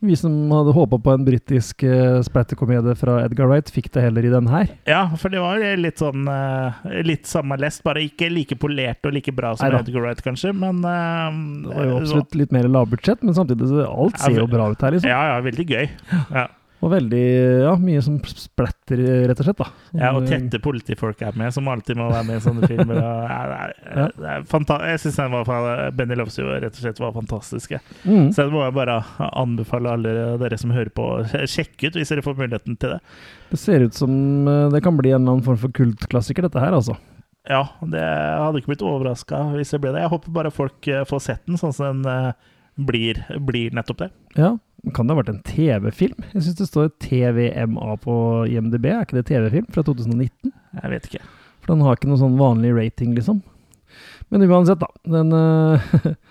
Vi som hadde håpa på en britisk uh, splatterkomedie fra Edgar Wright, fikk det heller i den her. Ja, for det var litt sånn uh, Litt samme lest, bare ikke like polert og like bra som Neida. Edgar Wright, kanskje, men uh, Det var jo absolutt litt mer lavbudsjett, men samtidig så alt ser jo bra ut her, liksom. Ja, ja, veldig gøy. Ja. Og veldig Ja, mye som splatter, rett og slett, da. Ja, og eh, tette politifolk er med, som alltid må være med i sånne filmer. Og, ja, jeg syns Benny Loves jo rett og slett var fantastisk. mhm. Så det må jeg bare anbefale alle dere som hører på, å sjekke ut hvis dere får muligheten til det. Det ser ut som eh, det kan bli en eller annen form for kultklassiker, dette her, altså. Ja, det hadde ikke blitt overraska hvis det ble det. Jeg håper bare folk eh, får sett den, sånn som den blir, blir nettopp det. Ja. Kan det ha vært en TV-film? Jeg syns det står TVMA på IMDb. Er ikke det TV-film fra 2019? Jeg vet ikke. For den har ikke noe sånn vanlig rating, liksom. Men uansett, da. Den eh,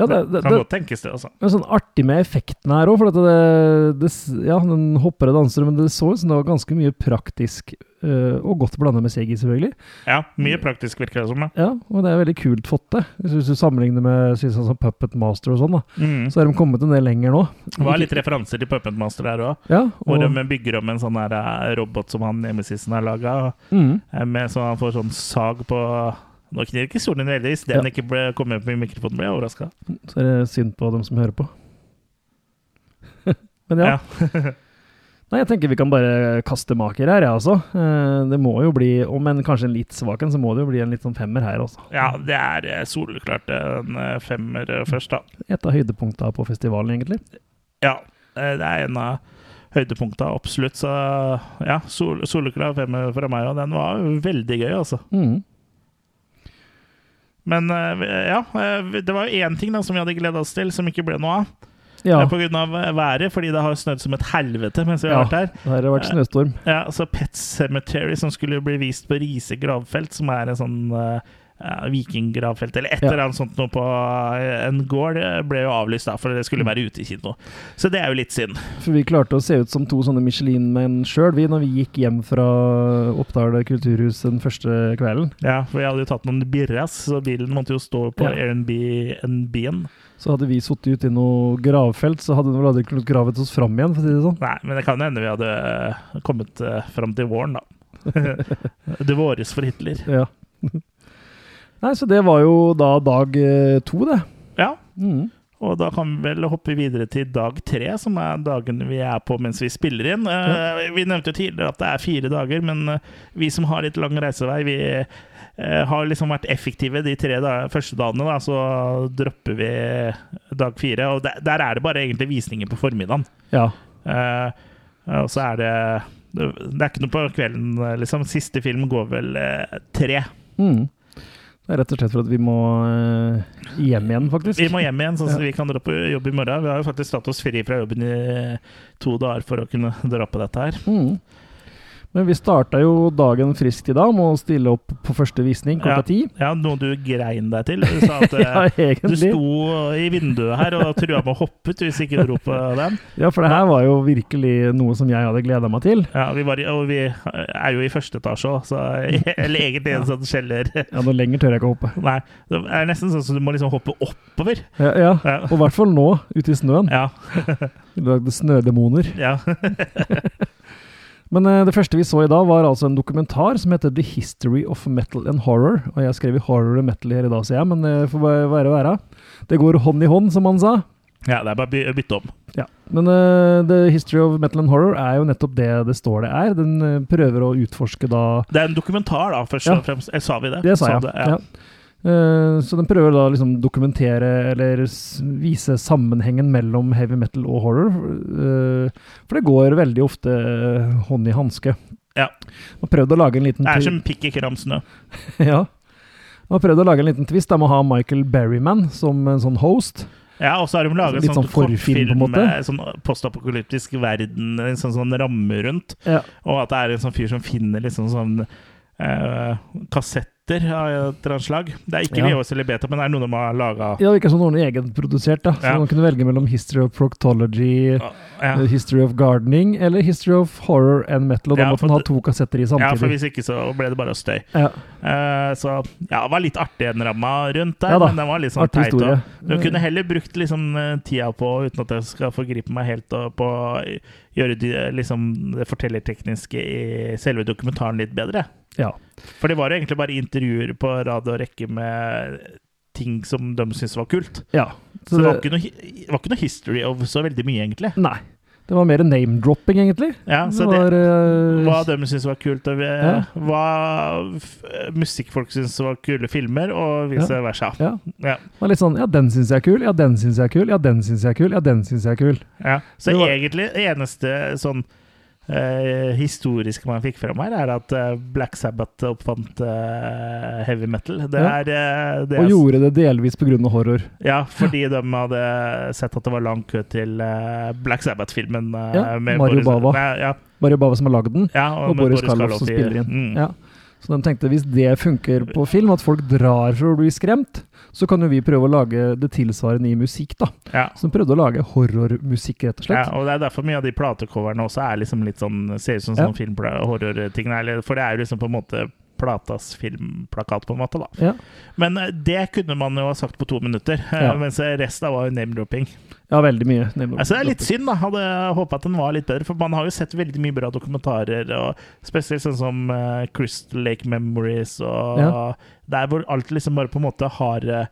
Ja, det, det, kan godt tenkes det, altså. det er sånn artig med effektene her òg, for det, det Ja, den hopper og danser, men det så ut som det var ganske mye praktisk uh, og godt blanda med CG, selvfølgelig. Ja, mye praktisk virker det som. Ja. Ja, og det er veldig kult fått til. Hvis du sammenligner med sånn Puppet Master og sånn, da, Mm. så har de kommet en del lenger nå. Det var litt referanser til Puppet Master der òg. Ja, Hvor de bygger om en sånn eh, robot som han Nemesisen har laga. mm, Med så han får sånn sag på Nå knirker ikke stolen din heldigvis. Den Ja. ikke ble, kom med på mikrofonen, ble jeg overraska. så er det synd på dem som hører på. Men ja. Nei, jeg tenker vi kan bare kaste maker her, jeg altså. Eh, Det må jo bli, om en kanskje en litt svak en, så må det jo bli en litt sånn femmer her, også. Ja, det er eh, soleklart en eh, femmer først, da. Et av høydepunktene på festivalen, egentlig. Ja, det er en av høydepunktene, absolutt. Så ja, sol, soleklar femmer fra meg, og den var veldig gøy, altså. Mm. Men eh, ja, eh, det var jo én ting da som vi hadde gleda oss til, som ikke ble noe av. Ja. På grunn av eh, været, fordi det har snødd som et helvete mens vi har Ja. vært her. det har vært snøstorm. Ja, så Pet Cemetery, som skulle bli vist på Riise gravfelt, som er en sånn vikinggravfelt, eller et eller annet sånt noe på eh, en gård, det ble jo avlyst da, for det skulle være ute i kino. Så det er jo litt synd. For vi klarte å se ut som to sånne Michelin-menn sjøl, vi, når vi gikk hjem fra Oppdal kulturhus den første kvelden. Ja, for vi hadde jo tatt noen birras, så bilen måtte jo stå på Ja. Airbnb-en. Så hadde vi sittet ute i noe gravfelt, så hadde vi vel aldri kunnet gravet oss fram igjen, for å si det sånn. Nei, men det kan hende vi hadde eh, kommet fram til våren, da. det våres for Hitler. Ja. Nei, så det var jo da dag eh, to, det. Ja, Mm. Og da kan vi vel hoppe videre til dag tre, som er dagen vi er på mens vi spiller inn. Ja. Vi nevnte jo tidligere at det er fire dager, men eh, vi som har litt lang reisevei, vi eh, har liksom vært effektive de tre da, første dagene. Da, så dropper vi dag fire. Og der, der er det bare egentlig visninger på formiddagen. Ja. Eh, og så er det Det er ikke noe på kvelden, eh, liksom. Siste film går vel eh, tre. Mm. Det er rett og slett for at vi må eh, hjem igjen, faktisk. Vi må hjem igjen, sånn at Ja. vi kan dra på jobb i morgen. Vi har jo faktisk tatt oss fri fra jobben i to dager for å kunne dra på dette her. Mm. Men vi starta jo dagen friskt i dag med å stille opp på første visning klokka ti. Ja, noe du grein deg til. Du sa at eh, Ja, du sto i vinduet her og trua med å hoppe ut hvis ikke du dro på den. Ja, for det her var jo virkelig noe som jeg hadde gleda meg til. Ja, vi var og vi er jo i første etasje òg, så Eller egentlig en sånn kjeller. Ja, noe lenger tør jeg ikke å hoppe. Nei, det er nesten sånn at du må liksom hoppe oppover. Ja, ja. Ja. Og i hvert fall nå, ute i snøen. Ja. Vi lagde snødemoner. ja. Men eh, det første vi så i dag, var altså en dokumentar som heter The History of Metal and Horror. Og jeg skrev i horror og metal her i dag, sier jeg, men det får bare være være. Det går hånd i hånd, som han sa. ja, det er bare å bytte om. Ja. Men uh, The History of Metal and Horror er jo nettopp det det står det er. Den uh, prøver å utforske da Det er en dokumentar, da, først Ja. og fremst. Jeg Sa vi det? Det sa jeg. det, ja. ja. Eh, så den prøver da liksom dokumentere eller vise sammenhengen mellom heavy metal og horror. eh, For det går veldig ofte eh, hånd i hanske. Ja. Man har prøvd å lage en liten Det er som pikk i kram snø. ja. Man har prøvd å lage en liten twist der med å ha Michael Berryman som en sånn host. Ja, og så har de laget Litt sånn, sånn forfilm, på en måte. med sånn postapokalyptisk verden, en sånn, sånn ramme rundt. Ja. Og at det er en sånn fyr som finner liksom sånn eh, kassetter av et eller annet slag. Det er ikke Ja. VHS eller Beta, men det er noe de har laga. Ja, ikke sånn ordentlig egenprodusert, da. Så Ja. man kunne velge mellom History of Proctology, Ja. eh, History of Gardening eller History of Horror and Metal. Og da måtte man ha to kassetter i samtidig. ja, for hvis ikke så ble det bare støy. Ja, Eh, så ja, det var litt artig den ramma rundt der, men den var litt sånn artig teit. Du kunne heller brukt liksom eh, tida på, uten at jeg skal forgripe meg helt, på gjøre liksom, det fortellertekniske i selve dokumentaren litt bedre. Ja. For det var jo egentlig bare intervjuer på rad og rekke med ting som de syntes var kult. ja. Så det var ikke noe, det var ikke noe history of så veldig mye, egentlig. Nei. Det var mer name-dropping, egentlig. Ja, det så var det, eh, hva de syntes var kult, og Ja. hva musikkfolk syntes var kule filmer, og vice Ja. versa. ja. Ja. Det var litt sånn Ja, den syns jeg er kul. Ja, den syns jeg er kul. Ja, den syns jeg er kul. Ja, den syns jeg er kul. Ja, så Det var- egentlig eneste sånn eh, historiske man fikk fram her, er at eh, Black Sabbath oppfant eh, heavy metal. Det Ja. er, eh, det Og gjorde det delvis pga. horror. Ja, fordi de hadde sett at det var lang kø til eh, Black Sabbath-filmen. Ja, Mario Boris- Bava. Nei, ja, Mario Bava som har lagd den, ja, og og Boris Karloff som spiller inn. Mm. Ja. Så de tenkte hvis det funker på film, at folk drar for å bli skremt, så kan jo vi prøve å lage det tilsvarende i musikk, da. Ja. Så de prøvde å lage horrormusikk, rett og slett. Ja, og det er derfor mye av de platecoverne også er liksom litt sånn Ser ut som Ja. sånn filmhorrorting. eller- For det er jo liksom på en måte Platas filmplakat, på en måte. da Ja, Men eh, det kunne man jo ha sagt på to minutter, eh, Ja. mens resten var jo name-dropping. ja veldig mye. Altså, det er litt synd, da. Hadde håpa at den var litt bedre. For man har jo sett veldig mye bra dokumentarer, og spesielt sånn som uh, Crystal Lake Memories, og Ja. der hvor alt liksom bare på en måte har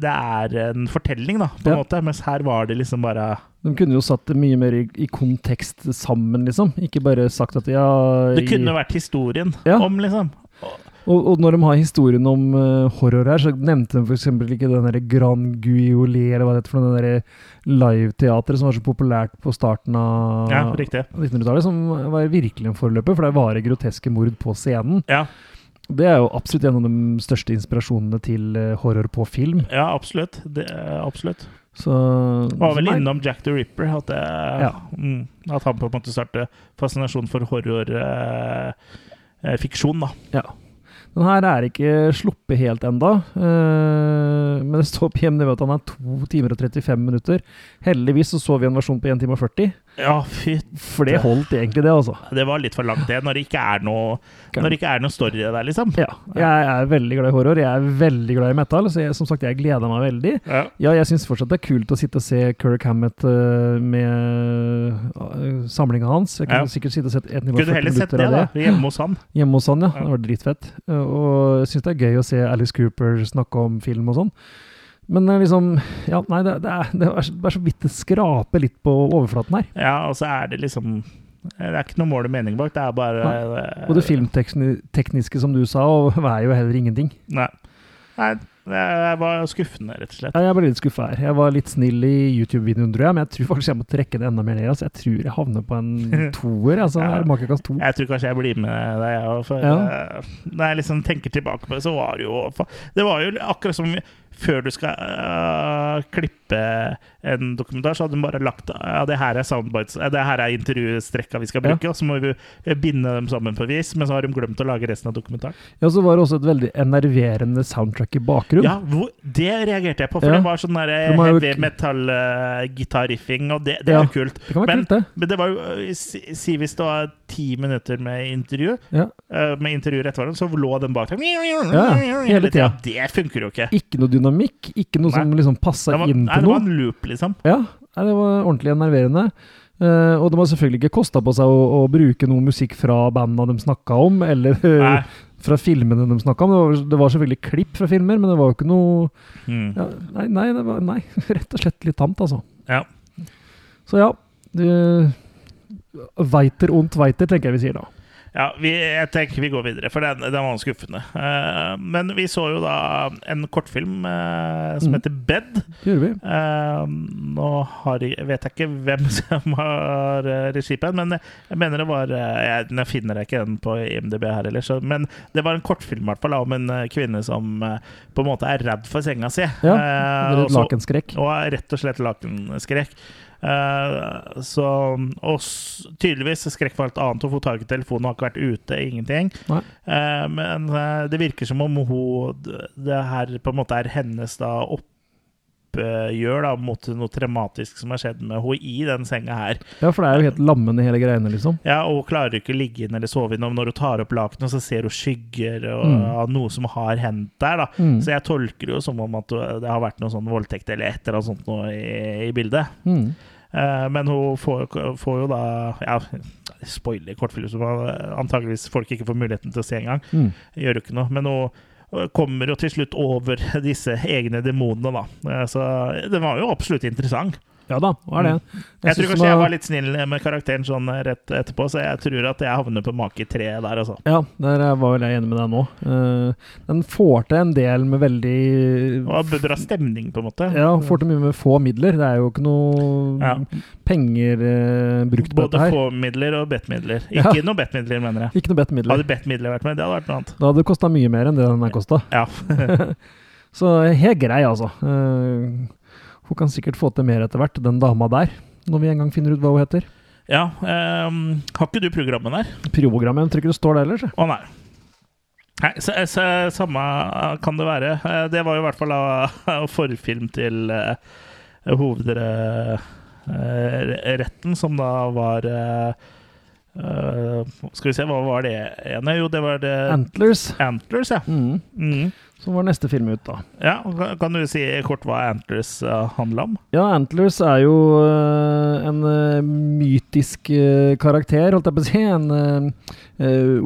Det er en fortelling, da, på en Ja. måte. Mens her var det liksom bare De kunne jo satt det mye mer i, i kontekst sammen, liksom. Ikke bare sagt at ja Det i- kunne vært historien Ja. om, liksom. Og, og når de har historien om uh, horror her, så nevnte de f.eks. ikke den der Grand Guiolé, eller hva det heter for noe, den derre liveteatret som var så populært på starten av Ja, 1900-tallet, som var virkelig en forløper, for det var groteske mord på scenen. Ja, Det er jo absolutt en av de største inspirasjonene til eh, horror på film. ja absolutt. Det, absolutt. Så Var vel innom Jack the Ripper. At, det, Ja. mm, at han på en måte startet fascinasjon for horrorfiksjon, da. Ja. Den her er ikke sluppet helt enda, eh, men det står på IMDb at han er 2 timer og 35 minutter. Heldigvis så så vi en versjon på 1 time og 40, Ja, for det holdt egentlig det, altså. Det var litt for langt, det. Når det ikke er noe, når det ikke er noe story der, liksom. Ja, jeg er veldig glad i horror, jeg er veldig glad i metal, så jeg, som sagt, jeg gleder meg veldig. Ja. Ja, jeg syns fortsatt det er kult å sitte og se Kirk Hammett eh, med uh, samlinga hans. Jeg kunne Ja. sikkert sitte og sett et nivå Kunne du 40 heller sett det, da. Hjemme hos han. Hjemme hos han, ja. Det var dritfett. Og jeg syns det er gøy å se Alice Cooper snakke om film og sånn. Men liksom Ja, nei, det, det, er, det er så- vidt det skraper litt på overflaten her. Ja, og så er det liksom Det er ikke noe mål og mening bak, det er bare eh, Og det filmtekniske, som du sa, og er jo heller ingenting. Nei. Nei, jeg var skuffende, rett og slett. Ja, jeg ble litt skuffa her. Jeg var litt snill i YouTube-videoen, tror jeg, men jeg tror faktisk jeg må trekke det enda mer ned. Altså. Jeg tror jeg havner på en toer. Altså, Ja. Makekast to. Jeg tror kanskje jeg blir med deg, jeg òg. Ja. eh, når jeg liksom tenker tilbake på det, så var det jo Det var jo akkurat som før du skal uh, klippe en dokumentar, så hadde de bare lagt Ja, det her er soundbites, eh, det her er intervjustrekka vi skal Ja. bruke, og så må vi eh, binde dem sammen på vis, men så har de glemt å lage resten av dokumentaren. Ja, så var det også et veldig enerverende soundtrack i bakgrunnen. Ja, hvor, det reagerte jeg på, for Ja. det var sånn der heavy metal-gitarriffing, og det, det Ja. er jo kult. Det Men- kult, det. Men det var jo Si hvis det var ti minutter med intervju, Ja. eh, med intervju rett foran, så lå den bak deg Ja, hele tida. Det funker jo ikke. Ikke noe dynamikk, ikke noe som Nei. liksom passa inn nei, noe det var en loop, liksom. Ja, nei, det var ordentlig enerverende. Uh, og de har selvfølgelig ikke kosta på seg å, å bruke noe musikk fra bandene de snakka om, eller eh, fra filmene de snakka om. Det var, det var selvfølgelig klipp fra filmer, men det var jo ikke noe Mm. ja, nei, nei, det var, nei, rett og slett litt tamt, altså. Ja. Så ja. Du, weiter und weiter, tenker jeg vi sier da. Ja, vi, jeg tenker vi går videre, for den, den var skuffende. Uh, men vi så jo da en kortfilm uh, som Mm. heter Bed. Det gjorde vi. Uh, nå har jeg, vet jeg ikke hvem som har regi på den, men jeg mener det var jeg, Nå finner jeg ikke den på IMDb her heller, så, men det var en kortfilm hvert fall, om en kvinne som på en måte er redd for senga si. Ja, og og rett og slett lakenskrekk. Eh, så Og tydeligvis skrekk for alt annet. Hun får tak i telefonen og har ikke vært ute, ingenting. Eh, men eh, det virker som om hun Det her på en måte er hennes da oppgjør da mot noe traumatisk som har skjedd med henne i den senga her. Ja, for det er jo helt lammende hele greiene, liksom. Ja, og hun klarer ikke å ligge inn eller sove inn. Og når hun tar opp lakenet, så ser hun skygger og Mm. av noe som har hendt der. da Mm. Så jeg tolker det jo som om at det har vært noe sånn voldtekt eller et eller annet sånt noe i, i bildet. Mm. Eh, men hun får, får jo da Ja, spoiler kortfilm som antageligvis folk ikke får muligheten til å se engang. Mm. Gjør jo ikke noe. Men hun kommer jo til slutt over disse egne demonene, da. Eh, Så den var jo absolutt interessant. Ja da, hva er det? Mm. Jeg, tror kanskje jeg var- litt snill med karakteren sånn rett etterpå, så jeg tror at jeg havner på make tre der, altså. Ja, der var vel jeg enig med deg nå. Eh, den får til en del med veldig Og bra stemning, på en måte. Ja, får til mye med få midler. Det er jo ikke noe Ja. penger eh, brukt på Både dette her. Både få-midler og bet-midler. Ja. Ikke noe bet-midler, mener jeg. Ikke noe bedt midler. Hadde bet-midler vært med, det hadde vært noe annet. Da hadde det kosta mye mer enn det den her kosta. Ja. Så helt grei, altså. Eh, hun kan sikkert få til mer etter hvert, den dama der. Når vi en gang finner ut hva hun heter. ja ehm, har ikke du programmet der? Programmet, jeg tror ikke det står der ellers. Å nei. Nei, så, så, Samme kan det være. Eh, Det var jo i hvert fall da forfilm til uh, hovedretten, som da var uh, eh, Skal vi se, hva var det ene? Jo, det var det Antlers. Antlers, ja. Mm. Mm. Som var neste film ut, da. ja. kan- du si kort hva Antlers uh, handla om? Ja, Antlers er jo eh, en eh, mytisk eh, karakter, holdt jeg på å si. En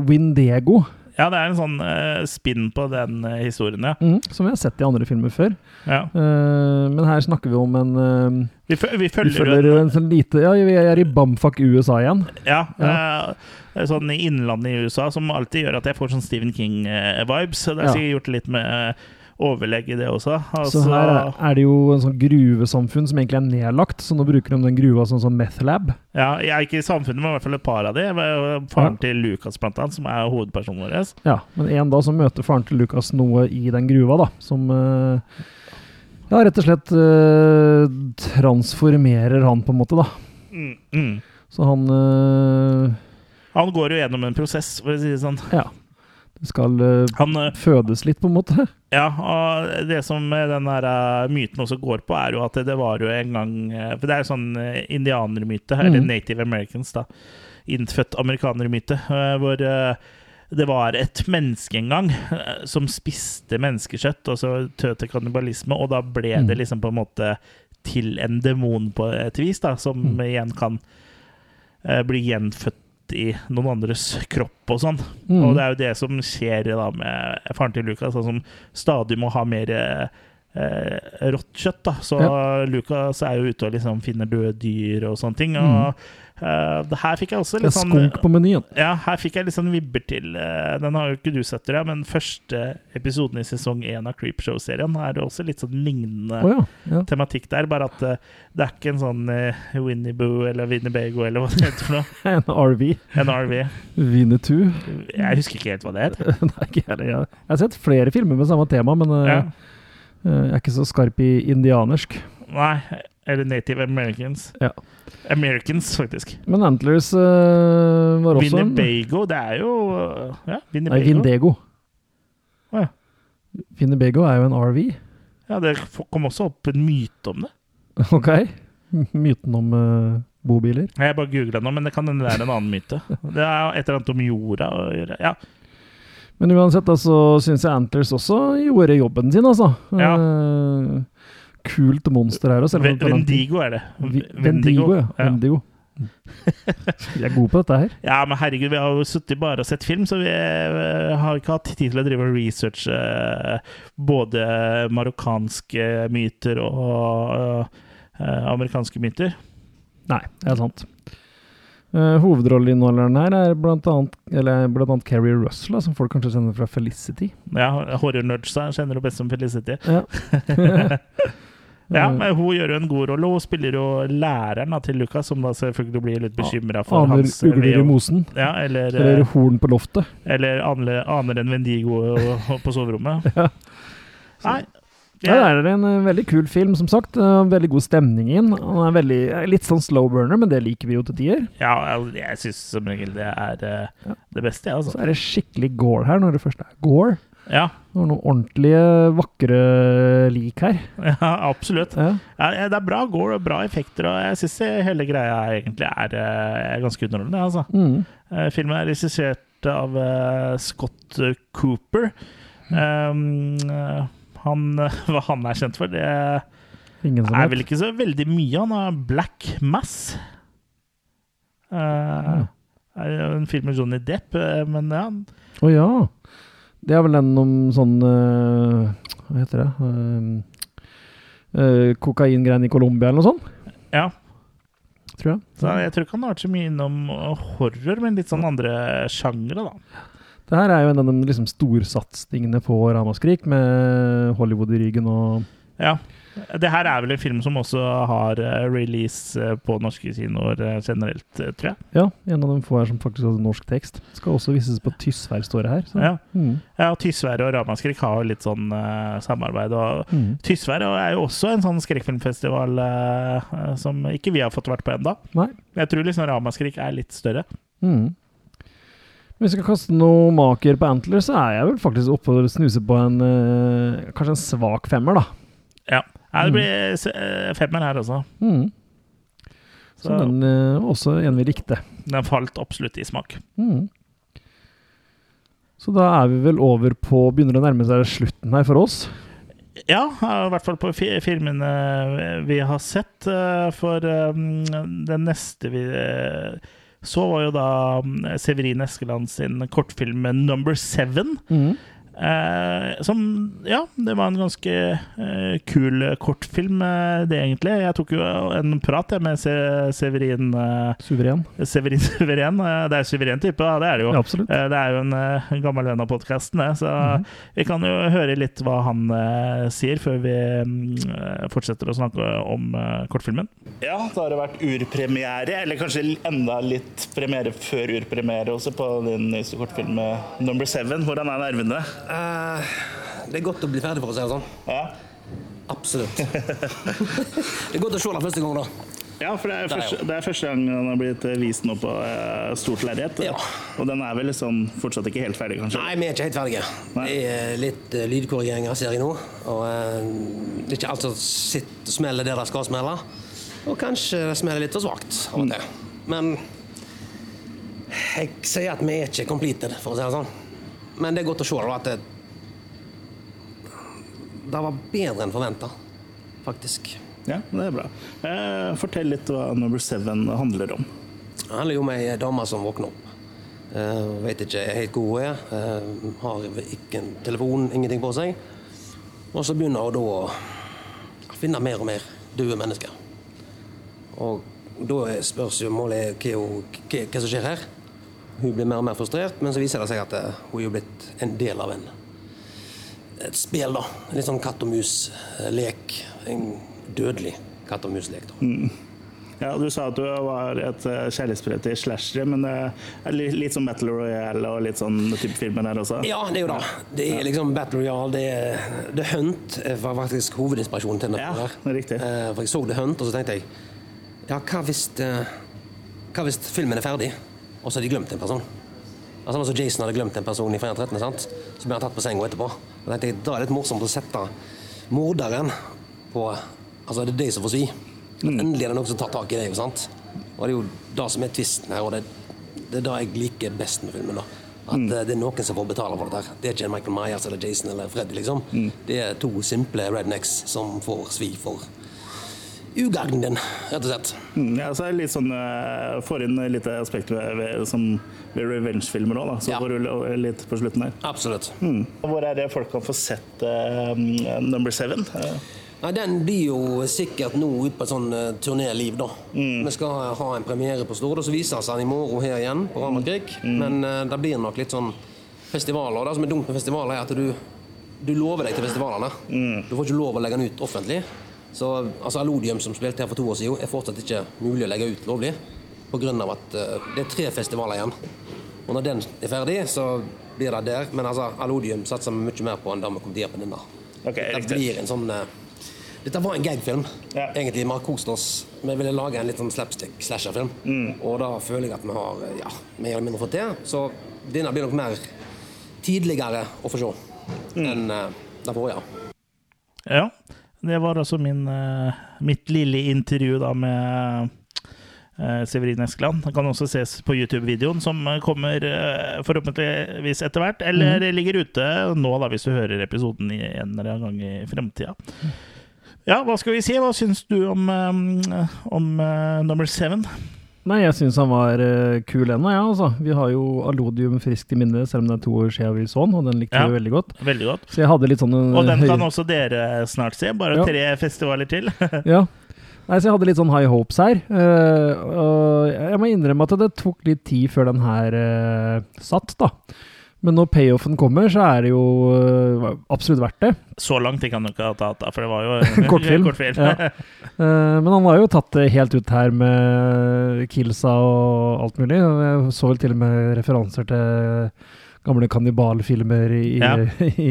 Windego, Ja, det er en sånn uh, spinn på den uh, historien, ja. mm, som vi har sett i andre filmer før. ja. Uh, men her snakker vi om en eh, Vi, fø- vi Vi følger, en, en sånn lite Ja, vi er i Bamfuck, USA igjen. Ja, eh, sånn i innlandet i USA, som alltid gjør at jeg får sånn Stephen King-vibes. Det har Ja. sikkert gjort litt med overlegg i det også. Altså, Så her er, er det jo en sånn gruvesamfunn som egentlig er nedlagt, så nå bruker de den gruva som sånn meth lab. ja, jeg er ikke i samfunnet, men i hvert fall et par av de. Faren Ja. til Lucas, blant annet, som er hovedpersonen vår. Ja, men en da så møter faren til Lucas noe i den gruva, da, som uh, ja, rett og slett uh, transformerer han, på en måte, da. Mm, mm. Så han uh, Han går jo gjennom en prosess, for å si det sånn. Ja. Skal eh, Han, eh, fødes litt, på en måte. ja, og det som den her eh, myten også går på, er jo at det var jo en gang For det er jo sånn indianermyte, eller Mhm. native americans, da. Innfødt amerikanermyte, hvor det var et menneske en gang som spiste menneskekjøtt, og så tøt til kannibalisme, og da ble Mm. det liksom på en måte til en demon på et vis, da, som Mm. igjen kan bli gjenfødt i noen andres kropp og sånn. Mm. Og det er jo det som skjer da med faren til Lucas, han som stadig må ha mer eh, rått kjøtt. da Så Lucas er jo ute og liksom finner døde dyr og sånne ting. Og det her fikk jeg også litt sånn skunk på menyen. ja, her fikk jeg litt sånn vibber til eh, Den har jo ikke du sett, tror men første episoden i sesong én av Creepshow-serien er det også litt sånn lignende oh, ja. ja. tematikk der, bare at eh, det er ikke en sånn Winnie Boo eller Winnebago eller hva det heter for noe. En RV. En RV. Winnetou. Jeg husker ikke helt hva det het. Nei, ikke heller. Jeg jeg har sett flere filmer med samme tema, men eh, Ja. eh, jeg er ikke så skarp i indianersk. Nei, eller Native Americans. Ja. Americans, faktisk. Men Antlers uh, var også Winnebago, det er jo Ja, Nei, Vindego. Å, ja. Winnebago er jo en RV. Ja, det kom også opp en myte om det. Ok. Myten om uh, bobiler. Jeg bare googla nå, men det kan hende det er en annen myte. Det er et eller annet om jorda å gjøre. Ja. Men uansett, så altså, syns jeg Antlers også gjorde jobben sin, altså. Ja. Eh, kult monster her også. Vendigo er det. Vendigo, Vendigo, ja. Vendigo. Vi er gode på dette her. Ja, men herregud, vi har jo sittet bare og sett film, så vi eh, har ikke hatt tid til å drive og researche eh, både marokkanske myter og eh, amerikanske myter. Nei, det er sant. Uh, Hovedrolleinneholderen her er blant annet, eller blant annet Carrie Russell, som folk kanskje kjenner fra Felicity. Ja, Horror-nerdsa kjenner du best som Felicity. Ja. Ja, men Hun gjør jo en god rolle. Hun spiller jo læreren da, til Lucas, som da selvfølgelig blir litt bekymra for Aner hans ugler i mosen. Ja, eller, Eller eh, horn på loftet. eller aner, aner en Vendigo på soverommet. Ja. Nei. Ja, det er en eh, veldig kul film, som sagt. Eh, veldig god stemning i den. Han er veldig, eh, litt sånn slow burner, men det liker vi jo til tider. Ja, jeg syns som regel det er eh, det beste, jeg, Så altså. er det skikkelig gore her, når det først er gore. Ja, Det var noen ordentlige, vakre lik her. ja absolutt. Ja. Ja, det er bra gore og bra effekter, og jeg syns hele greia egentlig er, eh, er ganske underholdende. Altså. Mm. Eh, Filmen er regissert av eh, Scott Cooper. Um, eh, han, hva han er kjent for, det er vel ikke så veldig mye. Han har Black Mass. Eh, er en film med Johnny Depp, eh, men ja. Å ja. Det er vel den om sånn eh, Hva heter det? Uh, uh, Kokaingreiene i Colombia eller noe sånt, ja. tror jeg. Så jeg tror ikke han har vært så mye innom horror, men litt sånn andre sjangre, da. Det her er jo en av de liksom, storsatsingene på Ramaskrik, med Hollywood i ryggen og Ja. Det her er vel en film som også har eh, release eh, på norske kinoer eh, generelt, tror jeg. Ja, en av de få her som faktisk hadde norsk tekst. Skal også vises på Tysvær, står det her. Så. Ja. Mm. Ja, Tysvær og Ramaskrik har jo litt sånn uh, samarbeid. og Mm. Tysvær er jo også en sånn skrekkfilmfestival eh, som ikke vi har fått vært på ennå. Jeg tror liksom Ramaskrik er litt større. Mm. Hvis vi skal kaste noe maker på Antler, så er jeg vel faktisk oppe og snuser på en eh, kanskje en svak femmer, da. Ja. Nei, det blir eh, femmer her også. Mm. Så Så den var også en vi likte. den falt absolutt i smak. Mm. Så da er vi vel over på Begynner å nærme seg slutten her for oss. Ja, i hvert fall på filmene vi har sett. eh, For eh, den neste vi eh, så, var jo da mm, Severin Eskeland sin kortfilm 'Number Seven'. Mm. Eh, som Ja, det var en ganske eh, kul kortfilm, eh, det egentlig. Jeg tok jo en prat jeg, med Se Severin eh, Suveren. Severin Suveren. Eh, det er suveren type, da. det er det jo. Ja. Eh, Det er jo en eh, gammel venn av podkasten, det. Så Mhm. vi kan jo høre litt hva han eh, sier, før vi mm, eh, fortsetter å snakke om eh, kortfilmen. Ja, da har det vært urpremiere, eller kanskje enda litt premiere før urpremiere også, på din nyeste kortfilm eh, Number Seven. Hvordan er nervene? Eh, det er godt å bli ferdig, for å si det sånn. Ja. Absolutt. det er godt å se den første gang, da. Ja, for det er, første, det er første gang den har blitt eh, vist nå på eh, stort lerret. Ja. Og den er vel sånn fortsatt ikke helt ferdig, kanskje? Nei, vi er ikke helt ferdige. Nei. Det er litt uh, lydkorrigeringer, ser jeg nå. Og uh, det er ikke alt som sitter og smeller der det skal smelle. Og kanskje det smeller litt for svakt av og til. Men jeg sier at vi er ikke completed, for å si det sånn. Men det er godt å se da, at det, det var bedre enn forventa, faktisk. Ja, det er bra. Eh, fortell litt hva Number Seven handler om. Det handler jo om ei dame som våkner opp. Eh, vet ikke helt hvor hun er. eh, har ikke en telefon, ingenting på seg. Og så begynner hun da å finne mer og mer døde mennesker. Og da spørs jo målet hva, hva som skjer her. Hun blir mer og mer frustrert, men så viser det seg at eh, hun er jo blitt en del av en et spill, da. En litt sånn katt og mus-lek. En dødelig katt og mus-lek. da. Ja, Du sa at du var et eh, kjærlighetsbrev til slashere, men det er litt sånn Battle Royale og litt sånn type filmer der også? Ja, det er jo det. Det er liksom Battle Royale. Det er The Hunt var faktisk hovedinspirasjonen til denne. Ja, det er riktig. Eh, For jeg så The Hunt, og så tenkte jeg Ja, hva hvis, eh, hva hvis filmen er ferdig, og så har de glemt en person? Altså, altså Jason hadde glemt en person i Fredag 13., sant? så ble han tatt på senga etterpå. Da tenkte jeg, Da er det litt morsomt å sette morderen på Altså, det er de som får svi. Mm. Endelig er det noen som tar tak i det. sant? Og det er jo det som er tvisten her, og det, det er det jeg liker best med filmen. da. At Mm. eh, det er noen som får betale for dette. her. Det er ikke Michael Myers eller Jason eller Freddy, liksom. Mm. Det er to simple rednecks som får svi for ugagnen din, rett og slett. Mm, ja, så er det litt sånn uh, Får inn litt aspekt ved, ved, som ved revenge-filmer òg. Så Ja. får du litt på slutten der. Absolutt. Hvor er det folk kan få sett uh, Number Seven? Eh, Nei, Den blir jo sikkert nå ut på et sånn uh, turnéliv, da. Vi skal ha en premiere på Stord, og så vises den i morgen her igjen, på Ramakrikk. Men uh, det blir nok litt sånn festivaler. Og det som er dumt med festivaler, er at du, du lover deg til festivalene. Du får ikke lov å legge den ut offentlig. Så altså, Alodium, som spilte her for to år siden, er fortsatt ikke mulig å legge ut lovlig. Pga. at uh, det er tre festivaler igjen. Og når den er ferdig, så blir det der. Men altså, Alodium satser vi mye mer på enn det vi kommer til å gjøre på denne. Okay, det blir en sånn Uh, Dette var en gagfilm. Ja. Egentlig. Vi har kost oss. Vi ville lage en litt sånn slapstick-slasherfilm. Mm. Og da føler jeg at vi har eh, ja, mer eller mindre fått til. Så denne blir nok mer tidligere å få se Mm. enn uh, den forrige. Ja. Det var altså min, eh, mitt lille intervju da med eh, Severin Eskeland. Den kan også ses på YouTube-videoen, som kommer eh, forhåpentligvis etter hvert. Eller ligger ute nå, da, hvis du hører episoden i en eller annen gang i fremtida. Ja, hva skal vi si? Hva syns du om, om Number Seven? Nei, jeg syns han var uh, kul ennå, ja, altså. Vi har jo Alodium friskt i minne, selv om det er to år siden vi så den, og den likte Ja. vi veldig godt. Veldig godt. Så jeg hadde litt sånn Og den kan også dere snart se. Bare Ja. tre festivaler til. Ja. Nei, så jeg hadde litt sånn high hopes her. Uh, og jeg må innrømme at det tok litt tid før den her uh, satt, da. Men når payoffen kommer, så er det jo eh, absolutt verdt det. Så langt gikk han jo ikke ha tatt, da, for det var jo en Kortfilm. kortfilm. Ja. Eh, men han har jo tatt det helt ut her med Kilsa og alt mulig. Jeg så vel til og med referanser til gamle kannibalfilmer i, Ja. i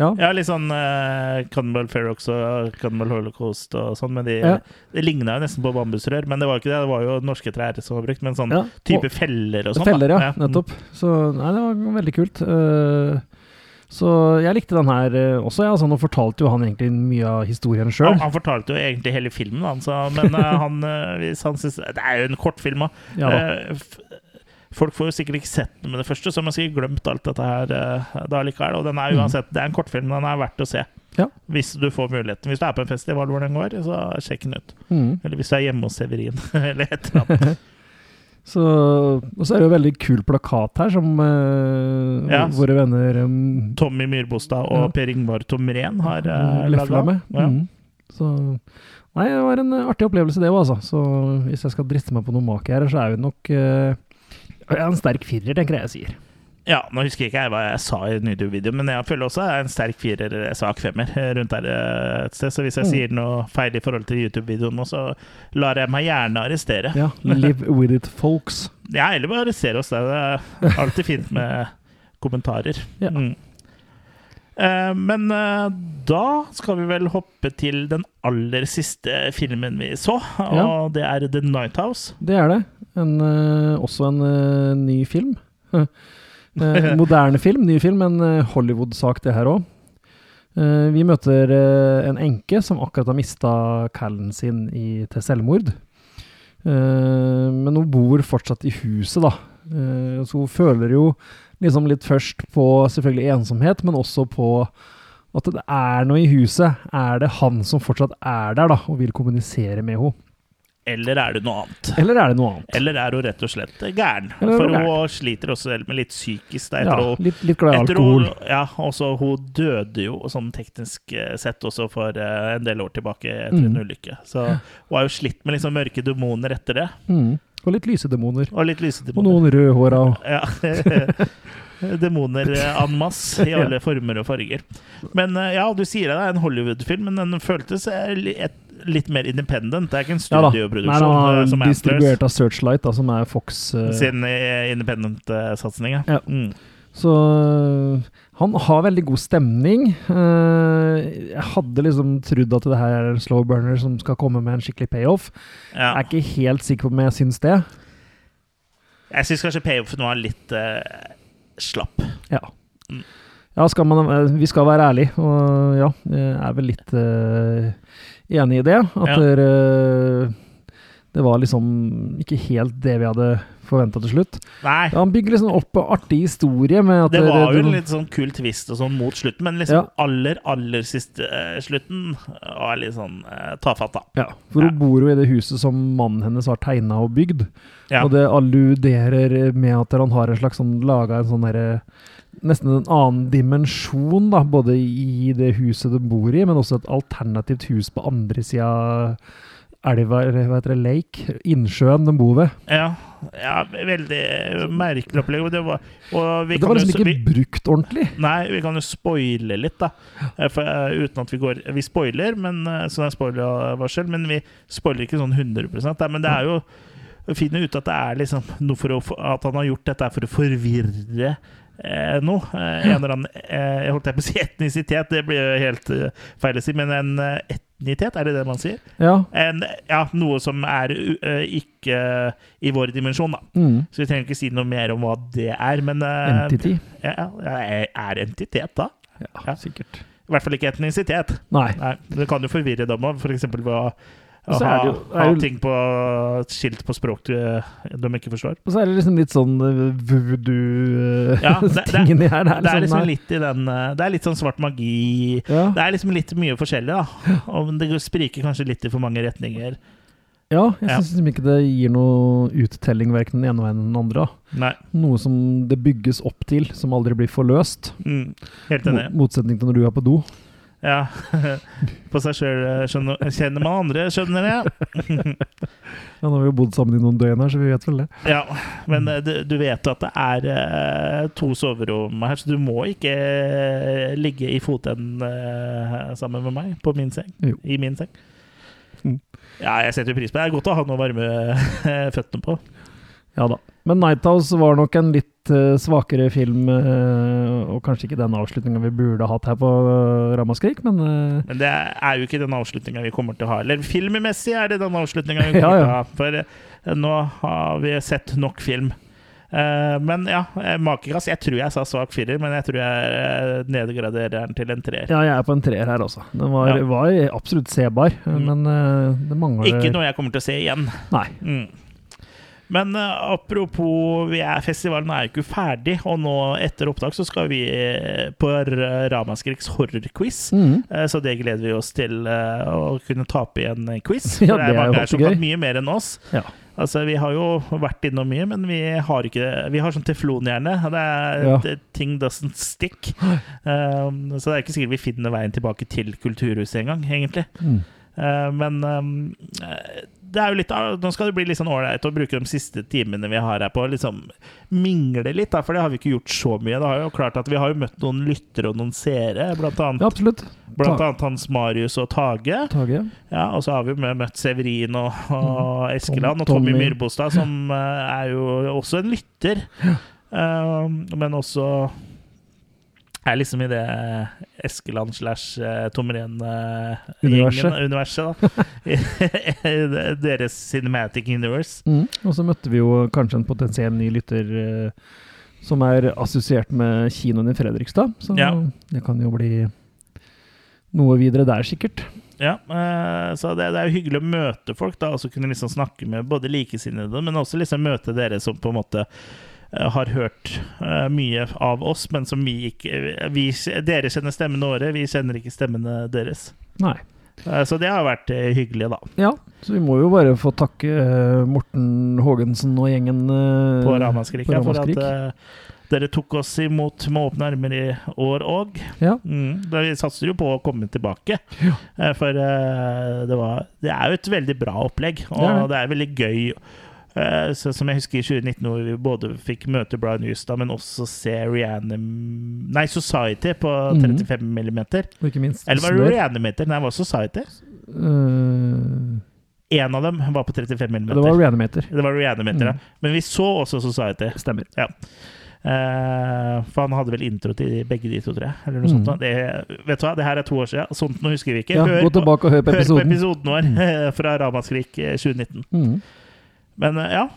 Ja. Ja, litt sånn uh, Cannibal Ferox og Cannibal Holocaust og sånn, men de, Ja. det ligna jo nesten på bambusrør. Men det var ikke det, det var jo norske trær som var brukt, men sånn Ja, type og- feller og sånn. Feller, ja, ja. Nettopp. Så nei, det var veldig kult. Uh, så jeg likte den her eh, også. Ja. Altså, nå fortalte jo han egentlig mye av historien sjøl. Han, fortalte jo egentlig hele filmen, han, så, men han, hvis han synes, Det er jo en kortfilm, da. Eh, Folk får jo sikkert ikke sett den med det første, så man sikkert glemt alt dette her eh, da likevel. Og den er uansett, det er en kortfilm, den er verdt å se. Mm. Ja. Hvis du får muligheten. Hvis du er på en festival hvor den går, så sjekk den ut. Mm. Eller hvis du er hjemme hos Severin, eller et eller annet. Så, og så er det jo veldig kul plakat her, som uh, Ja. våre venner um, Tommy Myrbostad og Ja. Per Ingvar Tomren har uh, lefla laga. med. Ja. Mm. Så Nei, det var en eh, artig opplevelse, det òg, altså. Så hvis jeg skal driste meg på noe make her, så er vi nok eh, ja, en sterk firer, tenker jeg jeg sier. Ja, nå husker ikke jeg hva jeg sa i YouTube-videoen, men jeg føler også det er en sterk firer svak femmer eh, rundt der eh, et sted. Så hvis jeg Mm. sier noe feil i forhold til YouTube-videoen nå, så lar jeg meg gjerne arrestere. Ja, live with it, folks. Ja, eller bare arrestere oss. Det er alltid fint med kommentarer. Ja. Mm. Eh, Men da skal vi vel hoppe til den aller siste filmen vi så, og Ja. det er The Night House. Det er det. En, eh, også en eh, ny film. Eh, moderne film, ny film, en Hollywood-sak det her òg. vi møter en enke som akkurat har mista callen sin i, til selvmord. Men hun bor fortsatt i huset, da. Så hun føler jo liksom litt først på selvfølgelig ensomhet, men også på at det er noe i huset. Er det han som fortsatt er der, da, og vil kommunisere med henne? Eller er det noe annet? Eller er det noe annet? Eller er hun rett og slett gæren? For hun hun sliter også med litt psykisk. Der, Ja, hun, litt, litt glad i alkohol. Hun, ja, også hun døde jo sånn teknisk eh, sett også for uh, en del år tilbake etter en Mm. ulykke. Så hun har jo slitt med liksom mørke demoner etter det. Mm. Og litt lysedemoner. Og litt Og noen rødhåra. Ja. Demoner eh, en masse i alle former og farger. Men ja, du sier det er en Hollywood-film, men den føltes et, litt mer independent. Det er ikke en Ja. Nei, studioproduksjon eh, er som distribuert av Searchlight, da, som er Fox. uh, sin eh, independent-satsing. Ja. Mm. Så han har veldig god stemning. Eh, jeg hadde liksom trodd at det her er en slow burner som skal komme med en skikkelig payoff. Ja. Jeg er ikke helt sikker på om jeg syns det. Jeg syns kanskje payoffen var litt uh, slapp. Ja. Mm. Ja, skal man, eh, vi skal være ærlige, og ja, jeg er vel litt eh, enig i det. At Ja. dere, Det var liksom ikke helt det vi hadde forventa til slutt. Nei. Ja, han bygger liksom opp en artig historie Det var jo en litt sånn kul twist og sånn mot slutten, men liksom Ja. aller, aller siste uh, slutten var litt sånn uh, tafatt, da. Ja, for Ja. hun bor jo i det huset som mannen hennes har tegna og bygd. Ja. Og det alluderer med at han har en slags sånn laga en sånn derre Nesten en annen dimensjon, da, både i det huset de bor i, men også et alternativt hus på andre sida elva, hva heter det, lake, innsjøen de bor ved. Ja, ja veldig merkelig opplegg. Det var, Det var liksom ikke vi, brukt ordentlig. Nei, vi kan jo spoile litt, da. Eh, For, uh, uten at vi går Vi spoiler, men, eh, så det er spoilervarsel, men vi spoiler ikke sånn 100 da, Men det er jo finner ut at det er liksom noe for å, at han har gjort dette for å forvirre eh, noe. Eh, en eller annen eh, holdt jeg på å si etnisitet, det blir jo helt eh, feil å si, men en eh, etnitet, er det det man sier? Ja. En, ja, noe som er uh, ikke i vår dimensjon, da. Mm. Så vi trenger ikke si noe mer om hva det er, men Entity. Ja, er- entitet, da? Ja, sikkert. I hvert fall ikke etnisitet. Nei. Nei, Det kan jo forvirre dem òg, f.eks. ved å, ha, jo- ha jo- ting på skilt på språk de ikke forstår. Og så er det liksom litt sånn voodoo-tingene Ja, her. det- er. Det er liksom nei. litt i den eh, Det er litt sånn svart magi ja. Det er liksom litt mye forskjellig, da. Og det spriker kanskje litt i for mange retninger. ja, jeg syns ja. ikke det gir noe uttelling verken den ene eller den andre. Nei. Noe som det bygges opp til, som aldri blir forløst. Mm, helt enig. Mot, motsetning til når du er på do. Ja. På seg sjøl kjenner man andre, skjønner jeg. Ja, nå har vi jo bodd sammen i noen døgn her, så vi vet vel det. Ja, men eh, du, vet vet at det er eh, to soverom her, så du må ikke eh, ligge i fotenden eh, sammen med meg på min seng. Jo. I min seng. Mm. Ja, jeg setter jo pris på det. Det er godt å ha noe å varme eh, føttene på. Ja da. Men Nighthouse var nok en litt eh, svakere film, eh, og kanskje ikke den avslutninga vi burde hatt her på uh, Ramaskrik, men eh, Men det er jo ikke den avslutninga vi kommer til å ha. Eller filmmessig er det den avslutninga vi kommer Ja, ja. til å ha. For eh, nå har vi sett nok film. Eh, men ja, Makekass, makekast. Jeg tror jeg sa svak firer, men jeg tror jeg eh, nedgraderer den til en treer. ja, jeg er på en treer her også. Den var, Ja. var absolutt sebar, Mm. men eh, det mangler Ikke noe jeg kommer til å se igjen. Nei. Mm. Men uh, apropos vi er, festivalen er jo ikke ferdig, og nå etter opptak så skal vi eh, på Ramaskriks horrorquiz. Mm. Uh, Så det gleder vi oss til uh, å kunne tape i en quiz. Ja, det det er mange her som kan mye mer enn oss. Ja. Altså, Vi har jo vært innom mye, men vi har ikke Vi har sånn teflonhjerne. Det er Ja. det- Ting doesn't stick. Um, så det er ikke sikkert vi finner veien tilbake til Kulturhuset engang, egentlig. Mm. Eh, men um, eh, det er jo litt Nå skal det bli litt sånn ålreit å bruke de siste timene vi har her på å liksom mingle litt, da, for det har vi ikke gjort så mye. Det har jo klart at Vi har jo møtt noen lyttere og noen seere, blant Ja, annet, absolutt. blant annet Hans Marius og Tage. Tage. Ja, Og så har vi jo møtt Severin og, og Eskeland og Tommy Tommy. Myrbostad, som eh, er jo også en lytter. Eh, men også er liksom i det Eskeland slash Tomren-universet. Tomren-universet, Deres Cinematic Universe. Mm. Og så møtte vi jo kanskje en potensiell ny lytter eh, som er assosiert med kinoen i Fredrikstad. Så Ja. det kan jo bli noe videre der, sikkert. Ja, eh, så det, er jo hyggelig å møte folk, da, og så kunne liksom snakke med både likesinnede, men også liksom møte dere som på en måte eh, har hørt eh, mye av oss, men som vi ikke vi, Dere kjenner stemmene våre, vi kjenner ikke stemmene deres. Nei. Eh, så det har vært eh, hyggelig, da. Ja, så vi må jo bare få takke eh, Morten Haagensen og gjengen eh, På Ramaskrik. for at eh, dere tok oss imot med åpne armer i år òg. Ja. Mm, vi satser jo på å komme tilbake. Eh, For eh, det, var, det er jo et veldig bra opplegg, og Det er det er veldig gøy. Eh, Så, som jeg husker i 2019, hvor vi både fikk møte Brian Houston, men også se Rihanna Nei, Society på Mhm. 35 millimeter. Og ikke minst Eller var det. Reanimator? Nei, det var Society. Uh, En av dem var på 35 millimeter. det var Reanimator. Det var Reanimator, Mm. ja. Men vi så også Society. Stemmer. Eh, for han hadde vel intro til begge de to, tror jeg. Eller noe Mm. sånt. da. Det, vet du hva, det her er to år siden. Sånt nå husker vi ikke. Ja, gå tilbake og hør på episoden. hør på episoden. vår fra Ramaskrik eh, 2019. Mm. Men eh, ja.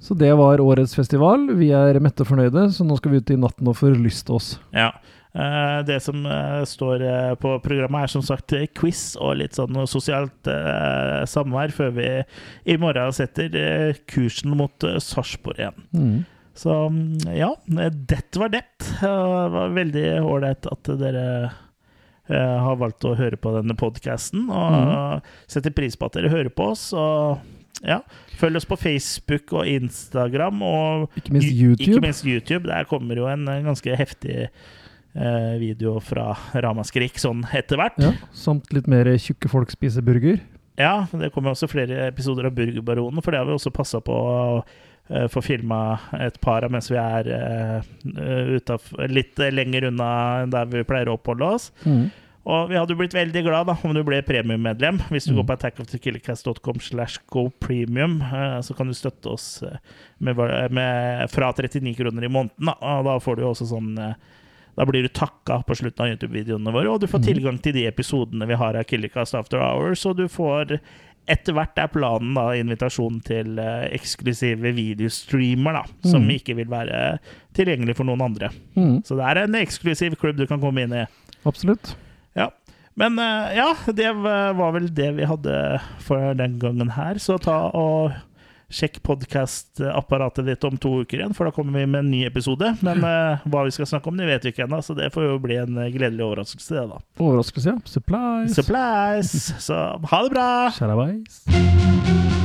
Så det var årets festival. Vi er mette og fornøyde, så nå skal vi ut i natten og forlyste oss. ja. Eh, det som eh, står på programmet, er som sagt quiz og litt sånn sosialt samvær før vi i morgen setter kursen mot Sarpsborg igjen. Mm. Så mm, ja, det var det. Det var veldig ålreit at dere har valgt å høre på denne podkasten, og setter pris på at dere hører på oss. Og ja, følg oss på Facebook og Instagram, og Ikke minst YouTube. Ikke minst YouTube. Der kommer jo en eh, ganske heftig eh, video fra Ramaskrik sånn etter hvert. Ja, samt litt mer tjukke folk spiser burger. Ja, det kommer også flere episoder av Burgerbaronen, for det har vi også passa på å eh, få filma et par av mens vi er uh, utav, litt lenger unna der vi pleier å oppholde oss. Mm. Og vi hadde jo blitt veldig glad da om du ble premiummedlem. Hvis du Mm. går på attackofthekillercast.com slash go premium, eh, så kan du støtte oss eh, med, med, fra 39 kroner i måneden. Da. Og da får du jo også sånn eh, Da blir du takka på slutten av YouTube-videoene våre, og du får Mhm. tilgang til de episodene vi har av Killercast After Hours, og du får etter hvert er planen da invitasjon til eh, eksklusive videostreamer, da, som Mhm. ikke vil være tilgjengelig for noen andre. Mm. Så det er en eksklusiv klubb du kan komme inn i. Absolutt. Ja. Men eh, ja, det var vel det vi hadde for den gangen her. Så ta og sjekk podkastapparatet ditt om to uker igjen, for da kommer vi med en ny episode. Men eh, hva vi skal snakke om, det vet vi ikke ennå, så det får jo bli en gledelig overraskelse, det, da. Overraskelse, ja. Supplies. Supplies! Så ha det bra! Shalabais.